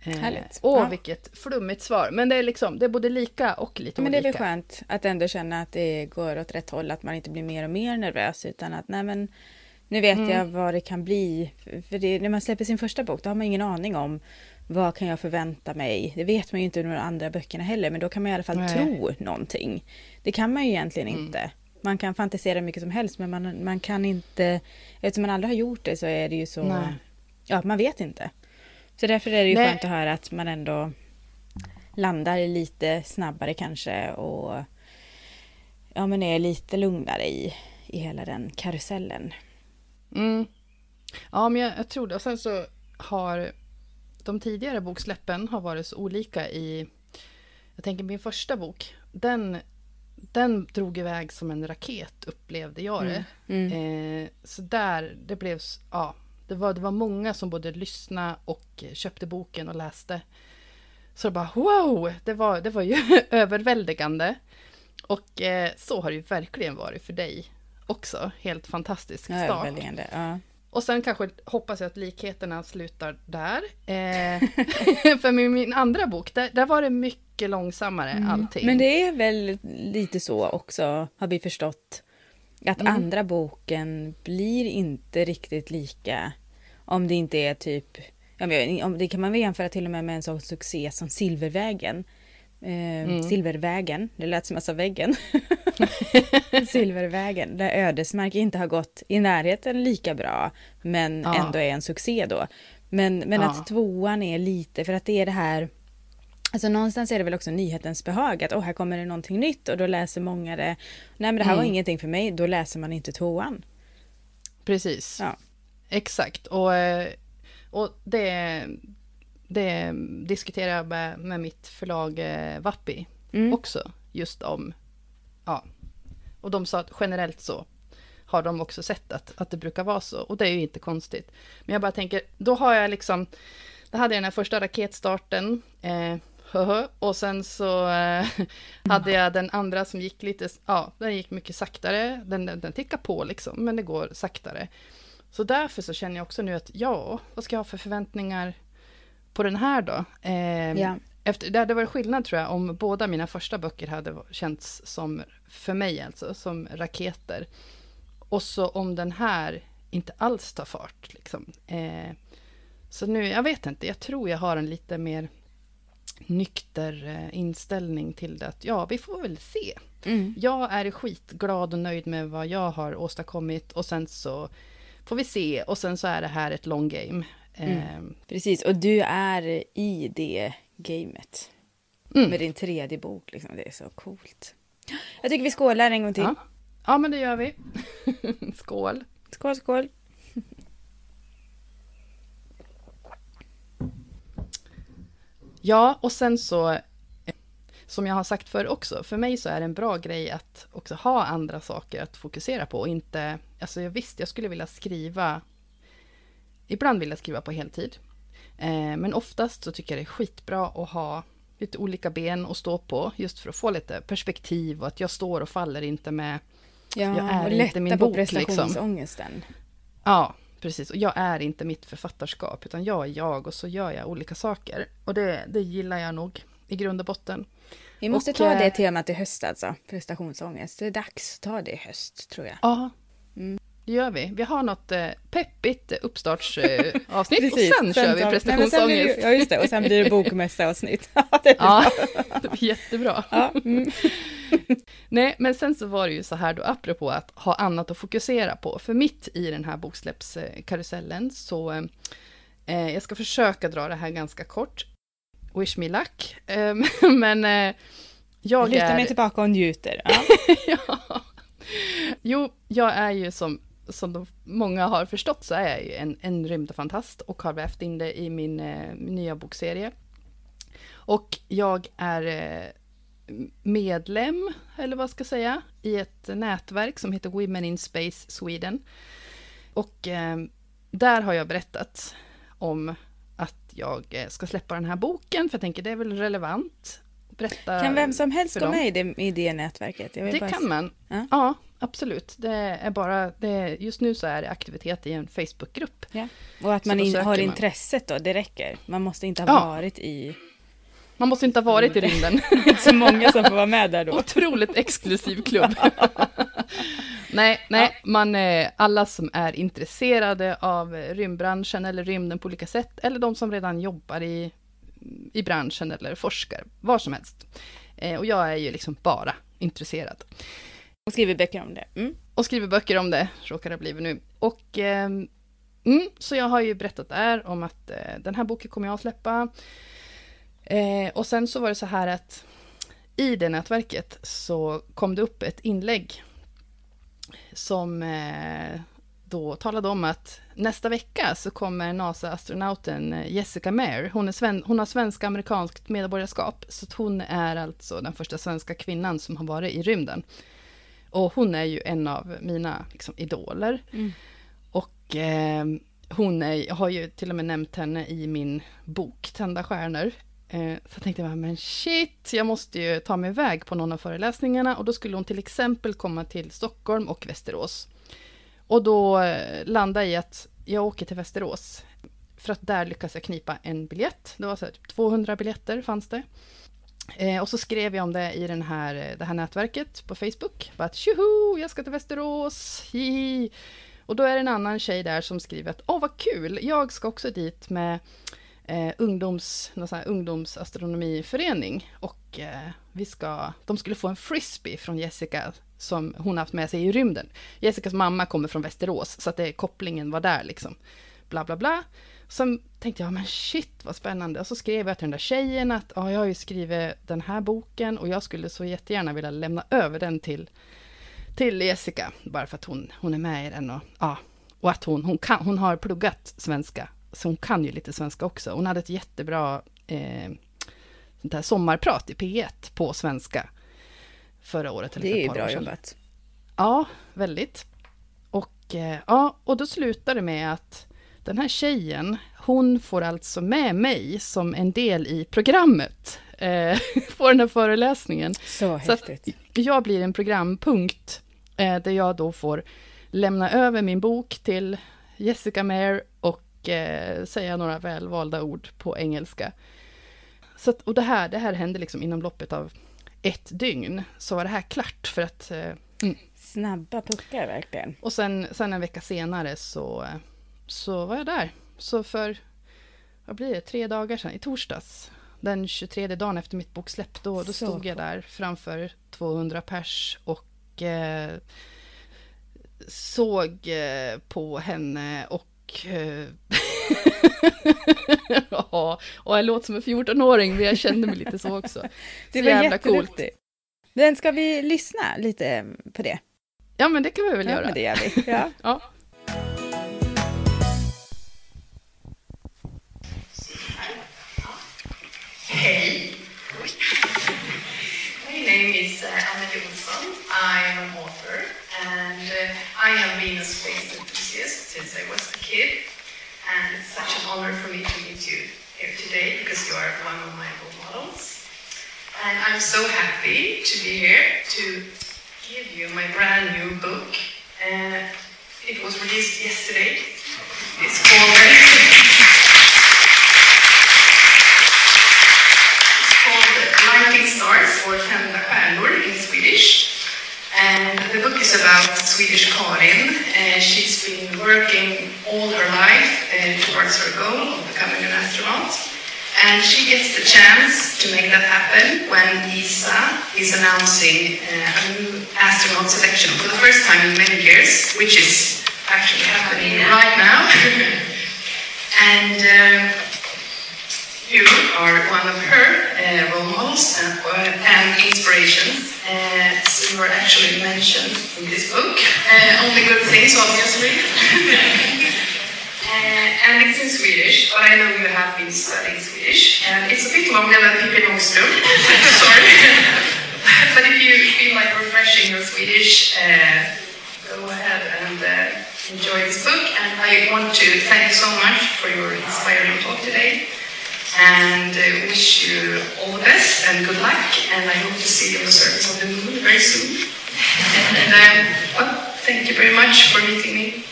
Eh, Härligt. Åh, Ja. vilket flummigt svar. Men det är liksom, det är både lika och lite Men det är olika. väl skönt att ändå känna att det går åt rätt håll, att man inte blir mer och mer nervös utan att nej men nu vet Mm. jag vad det kan bli. För- det, när man släpper sin första bok då har man ingen aning om vad kan jag förvänta mig? Det vet man ju inte i de andra böckerna heller, men då kan man i alla fall Nej. tro någonting. Det kan man ju egentligen Mm. inte. Man kan fantisera mycket som helst, men man, man kan inte... Eftersom man aldrig har gjort det så är det ju så... Nej. Ja, man vet inte. Så därför är det ju Nej. skönt att höra att man ändå landar lite snabbare kanske och ja, men är lite lugnare i, i hela den karusellen. Mm. Ja, men jag, jag tror det. Och sen så har de tidigare boksläppen har varit så olika i... Jag tänker min första bok, den, den drog iväg som en raket upplevde jag det. Mm. Eh, så där, det blev... Ja, det var, det var många som både lyssnade och köpte boken och läste. Så det bara wow! Det var, det var ju överväldigande. Och eh, så har det ju verkligen varit för dig också. Helt fantastisk start. överväldigande. Ja. Och sen kanske hoppas jag att likheterna slutar där. Eh, för med min andra bok, där, där var det mycket långsammare allting. Mm. Men det är väl lite så också, har vi förstått. Att Mm. andra boken blir inte riktigt lika om det inte är typ... om Det kan man väl jämföra till och med med en sån succé som Silvervägen. Eh, Mm. Silvervägen, det lät som jag sa väggen. Silvervägen, där Ödesmark inte har gått i närheten lika bra, men Ja. ändå är en succé då. Men, men Ja. att tvåan är lite, för att det är det här Alltså någonstans är det väl också nyhetens behag att åh, här kommer det någonting nytt och då läser många det. Nej men det här var Mm. ingenting för mig, då läser man inte tvåan. Precis. Ja. Exakt. Och, eh, och det, det diskuterar jag med, med mitt förlag eh, Vappi Mm. också. Just om... Ja. Och de sa att generellt så har de också sett att, att det brukar vara så. Och det är ju inte konstigt. Men jag bara tänker, då har jag liksom... Då hade jag den här första raketstarten. Eh, och sen så eh, hade jag den andra som gick lite... Ja, den gick mycket saktare. Den, den, den tickar på liksom, men det går saktare. Så därför så känner jag också nu att ja, vad ska jag ha för förväntningar på den här då? Eh, Ja. efter, det hade varit skillnad tror jag om båda mina första böcker hade känts som, för mig alltså, som raketer. Och så om den här inte alls tar fart. Liksom. Eh, så nu, jag vet inte, jag tror jag har en lite mer nykter eh, inställning till det. Att, ja, vi får väl se. Mm. Jag är skitglad och nöjd med vad jag har åstadkommit och sen så får vi se och sen så är det här ett long game. Eh, Precis, och du är i det gamet. Mm. Med din tredje bok, liksom. det är så coolt. Jag tycker vi skålar en gång till. ja. ja, men det gör vi. Skål. Skål, skål. Ja, och sen så, som jag har sagt förr också, för mig så är det en bra grej att också ha andra saker att fokusera på och inte, alltså jag visst, jag skulle vilja skriva, ibland vill jag skriva på heltid, eh, men oftast så tycker jag det är skitbra att ha lite olika ben att stå på, just för att få lite perspektiv och att jag står och faller inte med, Jag Ja, är och inte lätta min på bok, liksom. prestationsångesten. ja, precis, och jag är inte mitt författarskap, utan jag är jag och så gör jag olika saker. Och det, det gillar jag nog i grund och botten. Vi måste Och, ta eh, det temat i höst alltså, prestationsångest. Det är dags att ta det i höst, tror jag. Ja, Mm. det gör vi. Vi har något eh, peppigt uppstartsavsnitt avsnitt och sen, kör vi sen prestationsångest. Ja, just det. Och sen blir det bokmässaavsnitt. Ja, det blir jättebra. Ja, mm. Nej, men sen så var det ju så här då, apropå att ha annat att fokusera på. För mitt i den här boksläppskarusellen så, eh, jag ska försöka dra det här ganska kort. Wish me luck. Eh, men eh, jag Luta är... mig tillbaka och njuter. Ja. ja. Jo, jag är ju som, som de, många har förstått så är jag ju en, en rymdfantast och har vävt in det i min, eh, min nya bokserie. Och jag är eh, medlem, eller vad ska jag säga, i ett nätverk som heter Women in Space Sweden. Och eh, där har jag berättat om jag eh, ska släppa den här boken, för jag tänker det är väl relevant. Berätta Kan vem som helst gå med i det, i det nätverket? Det bara- kan man. Ja. Ja. absolut. Det är bara, det är, just nu så är det aktivitet i en Facebookgrupp. Ja. Och att man in, har man. intresset då, det räcker. Man måste inte ha Ja. varit i... Man måste inte ha varit i rymden. Så många som får vara med där då. Otroligt exklusiv klubb. Nej, nej, man, eh, alla som är intresserade av rymdbranschen eller rymden på olika sätt, eller de som redan jobbar i, i branschen eller forskar, var som helst. Eh, och jag är ju liksom bara intresserad. Och skriver böcker om det. Mm. Och skriver böcker om det, råkar det ha blivit nu. Och eh, mm, så jag har ju berättat där om att eh, den här boken kommer jag att släppa. Eh, och sen så var det så här att i det nätverket så kom det upp ett inlägg som eh, då talade om att nästa vecka så kommer NASA-astronauten eh, Jessica Mayer, hon, är hon har svensk-amerikanskt medborgarskap, så hon är alltså den första svenska kvinnan som har varit i rymden. Och hon är ju en av mina liksom, idoler. Mm. Och eh, hon är, jag har ju till och med nämnt henne i min bok Tända stjärnor. Eh, så jag tänkte jag, men shit, jag måste ju ta mig iväg på någon av föreläsningarna. Och då skulle hon till exempel komma till Stockholm och Västerås. Och då eh, landade jag i att jag åker till Västerås. För att där lyckas jag knipa en biljett. Det var så här, typ 200 biljetter fanns det. Eh, och så skrev jag om det i den här, eh, det här nätverket på Facebook. Bara att tjoho, jag ska till Västerås, hihi. Och då är det en annan tjej där som skriver att åh vad kul, jag ska också dit med eh, ungdoms, någon sån här ungdomsastronomiförening. Och eh, vi ska, de skulle få en frisbee från Jessica som hon haft med sig i rymden. Jessicas mamma kommer från Västerås, så att det, kopplingen var där liksom. Bla bla bla. Sen tänkte jag, men shit vad spännande. Och så skrev jag till den där tjejen att ja, jag har ju skrivit den här boken och jag skulle så jättegärna vilja lämna över den till, till Jessica. Bara för att hon, hon är med i den och, ja, och att hon, hon, kan, hon har pluggat svenska. Så hon kan ju lite svenska också. Hon hade ett jättebra eh, sånt här sommarprat i P1 på svenska förra året. Eller det är bra jobbat. Ja, väldigt. Och, eh, ja, och då slutade det med att den här tjejen, hon får alltså med mig som en del i programmet eh, på den här föreläsningen. Så häftigt. Så jag blir en programpunkt eh, där jag då får lämna över min bok till Jessica Mayer och eh, säga några välvalda ord på engelska. Så att, och det här, det här hände liksom inom loppet av ett dygn, så var det här klart för att... Eh, mm. Snabba puckar verkligen. Och sen, sen en vecka senare så, så var jag där. Så för, vad blir det, tre dagar sedan, i torsdags, den 23 dagen efter mitt boksläpp, då, då stod jag där framför 200 pers och eh, såg eh, på henne och eh, ja, och jag låter som en 14-åring, men jag kände mig lite så också. Det så var jävla coolt. Men ska vi lyssna lite på det? Ja, men det kan vi väl ja, göra. Men det gör vi. Ja. ja. Hej! My name is uh, Anna Jonsson. I am an author and uh, I have been a space enthusiast since I was a kid. And it's such an honor for me to meet you here today because you are one of my role models. And I'm so happy to be here to give you my brand new book. Uh, it was released yesterday. It's called, it's called Lighting Stars or Tända stjärnor in Swedish. And the book is about Swedish Karin. Uh, she's been working all her life uh, towards her goal of becoming an astronaut. And she gets the chance to make that happen when ESA is announcing uh, a new astronaut selection for the first time in many years, which is actually happening right now. and uh, you are one of her uh, role models and, uh, and inspirations. Uh, so you are actually mentioned in this book. Uh, only good things, obviously. Uh, and it's in Swedish, but I know you have been studying Swedish. And it's a bit longer than Pippi Långstrump. Sorry. but if you feel like refreshing your Swedish, uh, go ahead and enjoy this book. And I want to thank you so much for your inspiring talk today and uh, wish you all the best and good luck. And I hope to see you on the surface of the moon very soon. and um, well, thank you very much for meeting me.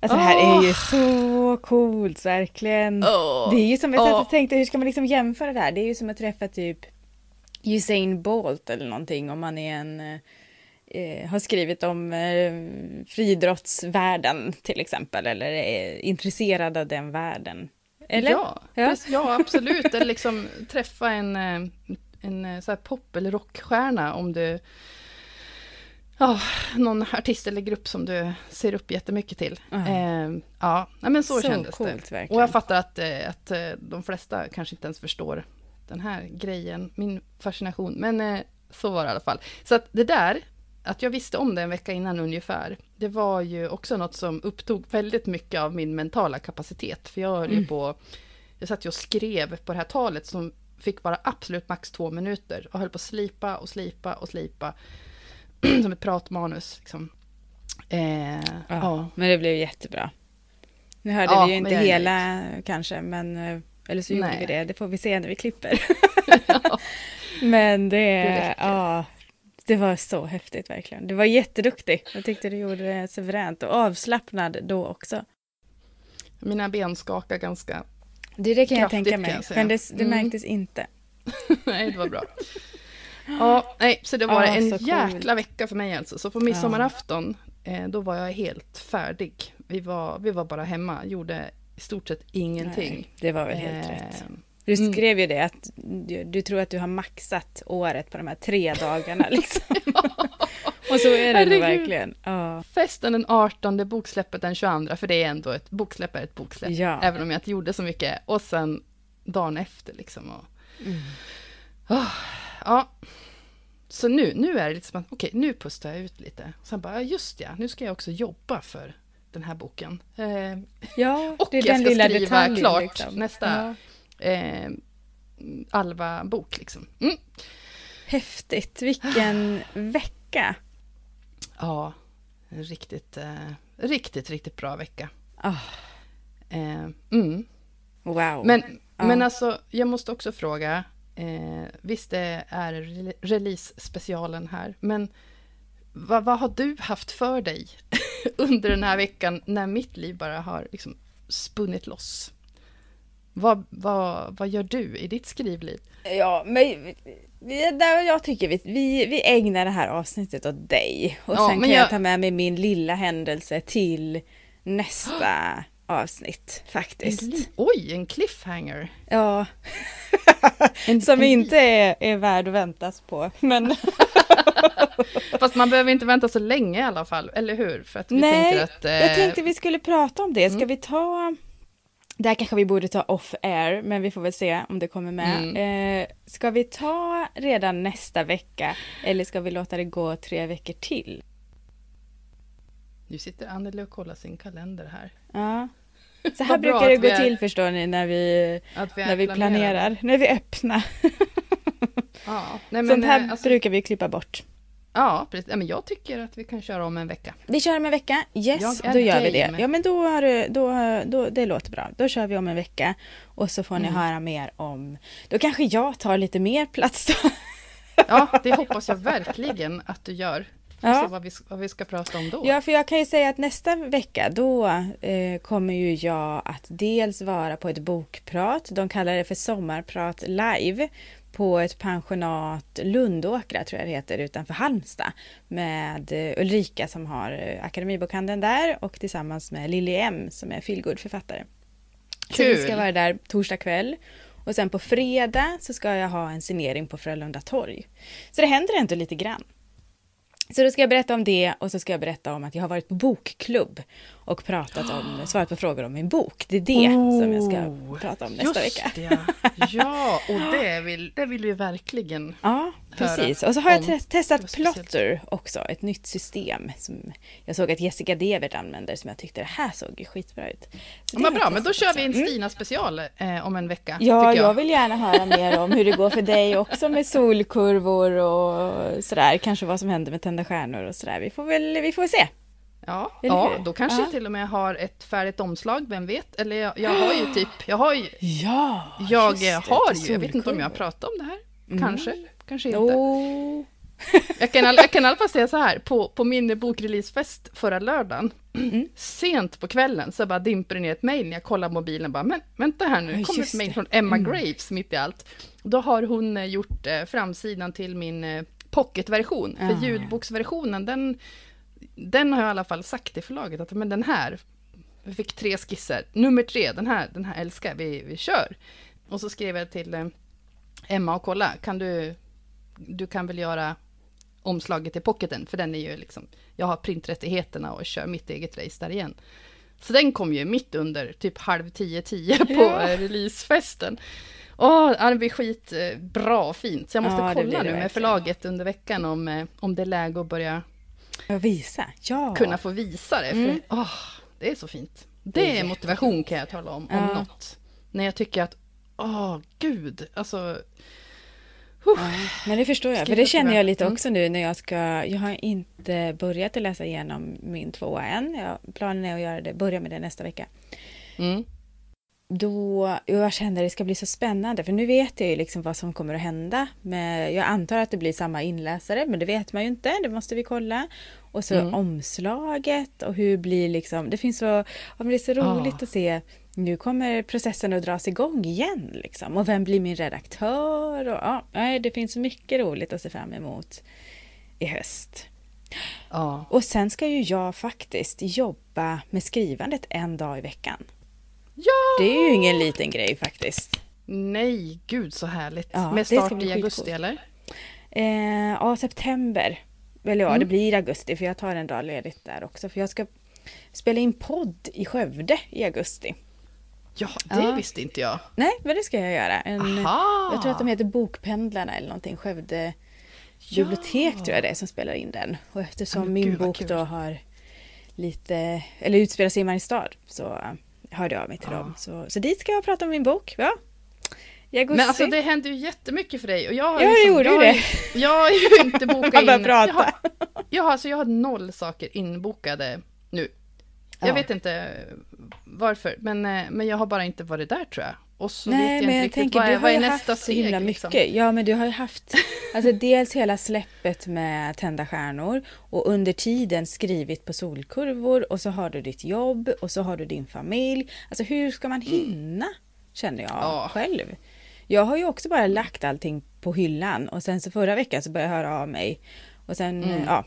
Alltså det här är ju så coolt, verkligen. Åh. Det är ju som jag och tänkte, hur ska man liksom jämföra det här? Det är ju som att träffa typ Usain Bolt eller någonting om man är en eh, har skrivit om eh, friidrottsvärlden till exempel eller är intresserad av den världen. Eller? Ja, Ja. ja. absolut. Eller liksom träffa en, eh, en eh, så här pop eller rockstjärna om du... Ja, någon artist eller grupp som du ser upp jättemycket till. Ja. Eh, ja, men så, Så kändes coolt, det. verkligen. Och jag fattar att, eh, att eh, de flesta kanske inte ens förstår den här grejen, min fascination. Men eh, så var det i alla fall. Så att det där, att jag visste om det en vecka innan ungefär, det var ju också något som upptog väldigt mycket av min mentala kapacitet. För jag höll Mm. ju på, jag satt ju och skrev på det här talet som fick vara absolut max två minuter och höll på att slipa och slipa och slipa. som ett pratmanus liksom. Eh, Ja, ja. Men det blev jättebra. Nu hörde Ja, vi ju inte hela kanske, men eh, eller så gjorde Nej. vi det. Det får vi se när vi klipper. men det, räcker. ja, det var så häftigt verkligen. Du var jätteduktig. Jag tyckte du gjorde det suveränt och avslappnad då också. Mina ben skakar ganska Det, det kan jag tänka mig, men det, det Mm. märktes inte. Nej, det var bra. Ja, nej, så det var Ja, en jäkla vecka för mig alltså. Så på midsommarafton, eh, då var jag helt färdig. Vi var, vi var bara hemma, gjorde i stort sett ingenting. Nej, det var väl helt Eh, rätt. Du Mm. skrev ju det att du, du tror att du har maxat året på de här tre dagarna liksom. och så är det nog Herregud. verkligen. Ja. Festen den 18, boksläppet den 22, för det är ändå ett boksläpp är ett boksläpp. Ja. Även om jag inte gjorde så mycket. Och sen dagen efter liksom. Och, Mm. Ah, ja. Så nu, nu är det lite som att, okej, nu pustar jag ut lite. Sen bara, just ja, nu ska jag också jobba för den här boken. Eh, Ja, Och det är jag den ska lilla skriva detaljen. klart liksom. nästa. Ja. eh, Alva-bok liksom. Mm. Häftigt, vilken vecka. Ja, en riktigt, eh, riktigt, riktigt bra vecka. Ah, Eh, mm. wow. Men, Ja. men alltså, jag måste också fråga, eh, visst det är re- release-specialen här, men vad, vad har du haft för dig under den här veckan när mitt liv bara har liksom spunnit loss? Vad, vad, vad gör du i ditt skrivliv? Ja, men jag tycker vi, vi, vi ägnar det här avsnittet åt dig. Och Ja, sen kan jag... jag- ta med mig min lilla händelse till nästa avsnitt En faktiskt. li- Oj, en cliffhanger! Ja, En, som en- inte är, är värd att väntas på. Men Fast man behöver inte vänta så länge i alla fall, eller hur? För att vi Nej, att... jag eh, tänkte vi skulle prata om det. Ska Mm. vi ta... Det här kanske vi borde ta off air, men vi får väl se om det kommer med. Mm. Eh, ska vi ta redan nästa vecka eller ska vi låta det gå tre veckor till? Nu sitter Anneli och kollar sin kalender här. Ja. Så här brukar det gå är- till förstår ni när vi, vi är när vi planerar, när vi öppna. Ja, nej, men, Sånt här eh, alltså, brukar vi klippa bort. Ja, precis. Ja, men jag tycker att vi kan köra om en vecka. Vi kör om en vecka, yes, då gör vi det. game. Ja men då, har du, då, då, det låter bra. Då kör vi om en vecka och så får ni Mm. höra mer om, då kanske jag tar lite mer plats då. Ja, det hoppas jag verkligen att du gör. Ja. se vad vi, vad vi ska prata om då. Ja, för jag kan ju säga att nästa vecka då eh, kommer ju jag att dels vara på ett bokprat, de kallar det för sommarprat live, på ett pensionat Lundåkra tror jag det heter utanför Halmstad med eh, Ulrika som har eh, Akademibokhandeln där och tillsammans med Lili M som är feelgood-författare. Så vi ska Kul. vara där torsdag kväll. Och sen på fredag så ska jag ha en signering på Frölunda torg. Så det händer ändå lite grann. Så då ska jag berätta om det och så ska jag berätta om att jag har varit på bokklubb och pratat om, svarat på frågor om min bok. Det är det som jag ska prata om nästa Oh, vecka. ja. ja, och det vill, det vill vi verkligen. Ja, precis. Och så har jag om. testat. Plotter också, ett nytt system som jag såg att Jessica Devert använder som jag tyckte det här såg skitbra ut. Så Vad bra, jag men då kör vi en. Mm. Stina-special eh, om en vecka. Ja, tycker jag. vill gärna höra mer om hur det går för dig också med solkurvor och sådär. Kanske vad som händer med tända stjärnor och sådär. Vi får väl, vi får väl se. Ja, ja då kanske Ja. jag till och med har ett färdigt omslag, vem vet? Eller jag, jag har ju typ, jag har ju, Ja, jag det, har ju, jag vet inte om jag har pratat om det här. Mm. Kanske, kanske inte. Oh. Jag kan, jag kan i alla fall säga så här, på, på min bokreleasefest förra lördagen, Mm. Sent på kvällen så bara dimper det ner ett mejl när jag kollar mobilen. Bara, men vänta här nu, det kommer ett mejl från Emma Mm. Graves mitt i allt. Då har hon eh, gjort eh, framsidan till min eh, pocketversion. Ah. För ljudboksversionen, den, den har jag i alla fall sagt till förlaget att men den här, vi fick tre skisser. Nummer tre, den här, den här älskar vi, vi kör. Och så skrev jag till eh, Emma och kolla, kan du, du kan väl göra omslaget till pocketen, för den är ju liksom, jag har printrättigheterna och kör mitt eget race där igen. Så den kom ju mitt under typ halv tio, tio på Ja. releasefesten. Åh, det blir skitbra och fint. Så jag måste Ja, kolla nu med verkligen. förlaget under veckan om, eh, om det är läge att börja visa, ja. kunna få visa det. För, Mm. åh, det är så fint. Det är motivation kan jag tala om, om Ja. något. När jag tycker att, åh gud, alltså... Ja, men det förstår jag, för det känner jag lite Mm. också nu när jag ska... Jag har inte börjat att läsa igenom min tvåa än. Jag, planen är att göra det, börja med det nästa vecka. Mm. Då, jag känner att det ska bli så spännande, för nu vet jag ju liksom vad som kommer att hända. Med, jag antar att det blir samma inläsare, men det vet man ju inte, det måste vi kolla. Och så Mm. omslaget och hur blir liksom... Det finns så... Men det är så roligt Ah. att se. Nu kommer processen att dras igång igen liksom. Och vem blir min redaktör? Och, ja, det finns så mycket roligt att se fram emot i höst. Ja. Och sen ska ju jag faktiskt jobba med skrivandet en dag i veckan. Ja! Det är ju ingen liten grej faktiskt. Nej, gud så härligt. Ja, Med start i augusti skitcoolt. eller? Eh, ja, september. Eller ja, Mm. det blir augusti för jag tar en dag ledigt där också. För jag ska spela in podd i Skövde i augusti. Ja, det Ja. visste inte jag. Nej, men det ska jag göra. En, Aha! jag tror att de heter Bokpendlarna eller någonting. Skövde bibliotek tror jag det är som spelar in den. Och eftersom Ja, men min gud, bok då har lite, eller utspelar sig i Mariestad så eh, hörde jag mig till Ja. dem. Så, så dit ska jag prata om min bok. Ja. Augusti. Men alltså det händer ju jättemycket för dig. Och jag har Ja, det liksom, gjorde jag har det. ju- Jag har ju inte bokat in... prata. Jag har, jag, har, alltså, jag har noll saker inbokade nu. Jag Ja. vet inte varför, men, eh, men jag har bara inte varit där tror jag. Och så vet Nej, jag men inte jag riktigt tänker, vad, du är- har vad är ju nästa haft så steg. himla liksom. mycket. Ja, men du har ju haft, alltså dels hela släppet med Tända stjärnor och under tiden skrivit på solkurvor och så har du ditt jobb och så har du din familj. Alltså hur ska man hinna? Känner jag Ja. själv. Jag har ju också bara lagt allting på hyllan och sen så förra veckan så började jag höra av mig och sen Mm. ja,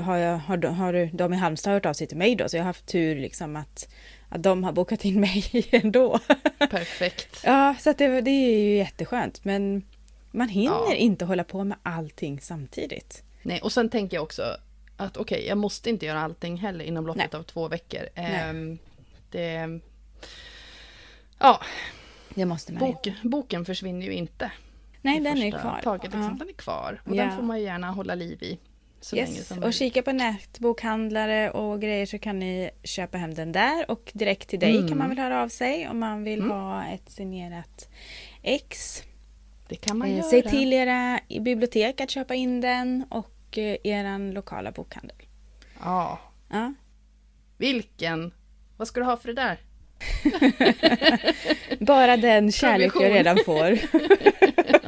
har, jag, har, de- har de i Halmstad hört av sig till mig då så jag har haft tur liksom att, att de har bokat in mig ändå. Perfekt. Ja, så det, det är ju jätteskönt. Men man hinner Ja. inte hålla på med allting samtidigt. Nej, och sen tänker jag också att okej, jag måste inte göra allting heller inom loppet Nej. av två veckor. Ehm, det... Ja, Det måste man bok, boken försvinner ju inte. Nej, den är kvar. Taget, liksom. Ja. Den är kvar. Och Ja. den får man ju gärna hålla liv i. Så länge Yes. som Och kika på nätbokhandlare och grejer så kan ni köpa hem den där. Och direkt till dig Mm. kan man väl höra av sig om man vill Mm. ha ett signerat ex. Det kan man Eh, göra. Säg till era bibliotek att köpa in den och eh, eran lokala bokhandel. Ja, Ja. vilken... Vad ska du ha för det där? Bara den kärlek jag redan får.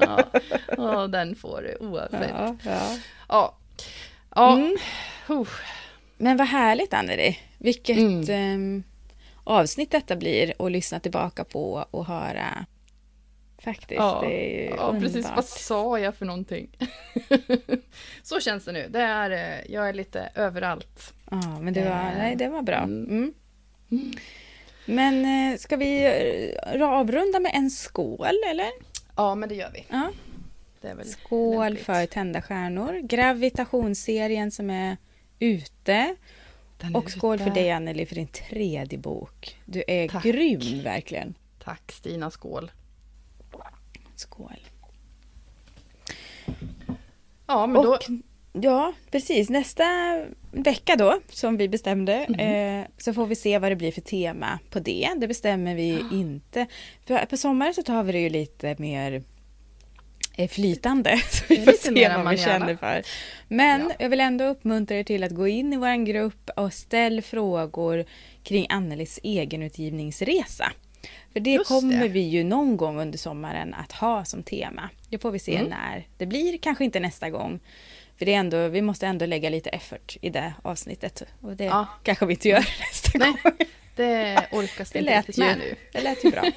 Ja, ja den får du oavsett. Ja. ja. ja. Ja. Mm. Men vad härligt Anneli! Vilket Mm. ehm, avsnitt detta blir att lyssna tillbaka på och höra. Faktiskt, Ja, det är ja precis. underbart. Vad sa jag för någonting? Så känns det nu. Det är, eh, jag är lite överallt. Ja, men det var, Eh, nej, det var bra. mm. Mm. Men eh, ska vi eh, avrunda med en skål eller? Ja, men det gör vi. Ja. Väl Skål lämpligt. för Tända stjärnor, Gravitationsserien som är ute. Den Och skål ute. för dig Anneli för din tredje bok. Du är Tack. grym verkligen. Tack Stina, skål. Skål. Ja, men då... Och ja, precis. Nästa vecka då, som vi bestämde, Mhm. eh, så får vi se vad det blir för tema på det. Det bestämmer vi inte. För på sommaren så tar vi det ju lite mer eh, flytande. Så vi får se vad vi känner för. Men Ja. jag vill ändå uppmuntra er till att gå in i vår grupp och ställ frågor kring Annelies egenutgivningsresa. För det Just kommer det. vi ju någon gång under sommaren att ha som tema. Det får vi se Mm. när det blir, kanske inte nästa gång. För det är ändå, vi måste ändå lägga lite effort i det avsnittet. Och det Ja. kanske vi inte gör nästa Nej, gång. det orkas Det inte riktigt med nu. det lät ju bra.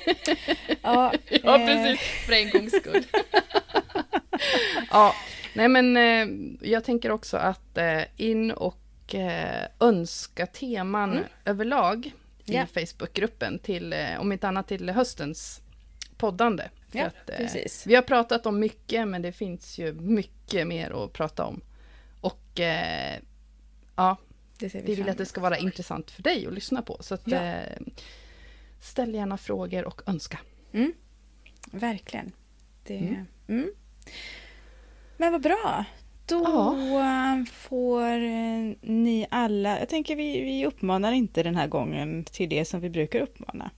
Ja, Ja, eh, precis. För en gångs skull. Ja, nej men eh, jag tänker också att eh, in och eh, önska teman överlag i Ja. Facebookgruppen till, eh, om inte annat till höstens poddande. För Ja, att, eh, precis. Vi har pratat om mycket, men det finns ju mycket mer att prata om. Och eh, ja, vi vi vill att det ska vara intressant för dig att lyssna på. Så att, Ja. ställ gärna frågor och önska. Verkligen. Det, Mm. mm. Men vad bra. Då Ja. får eh, ni alla... Jag tänker vi, vi uppmanar inte den här gången till det som vi brukar uppmana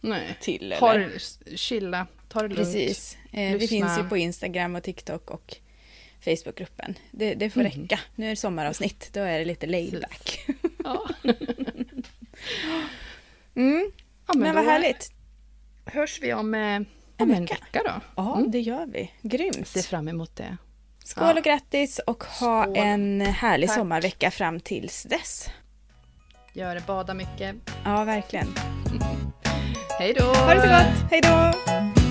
Nej. till. Eller? det, chilla, ta det lugnt. Precis. Eh, vi finns ju på Instagram och TikTok och Facebookgruppen. Det, det får Mm. räcka. Nu är det sommaravsnitt. Då är det lite laid Precis. back. Ja. Mm. Ja, Men, vad då härligt. hörs vi om, eh, om en vecka. vecka då. Ja, Mm. det gör vi. Grymt. Ser fram emot det. Skål Ja. och grattis och ha Skål. en härlig Tack. sommarvecka fram tills dess. Gör det, bada mycket. Ja, verkligen. Hej då! Ha det så gott. Hej då!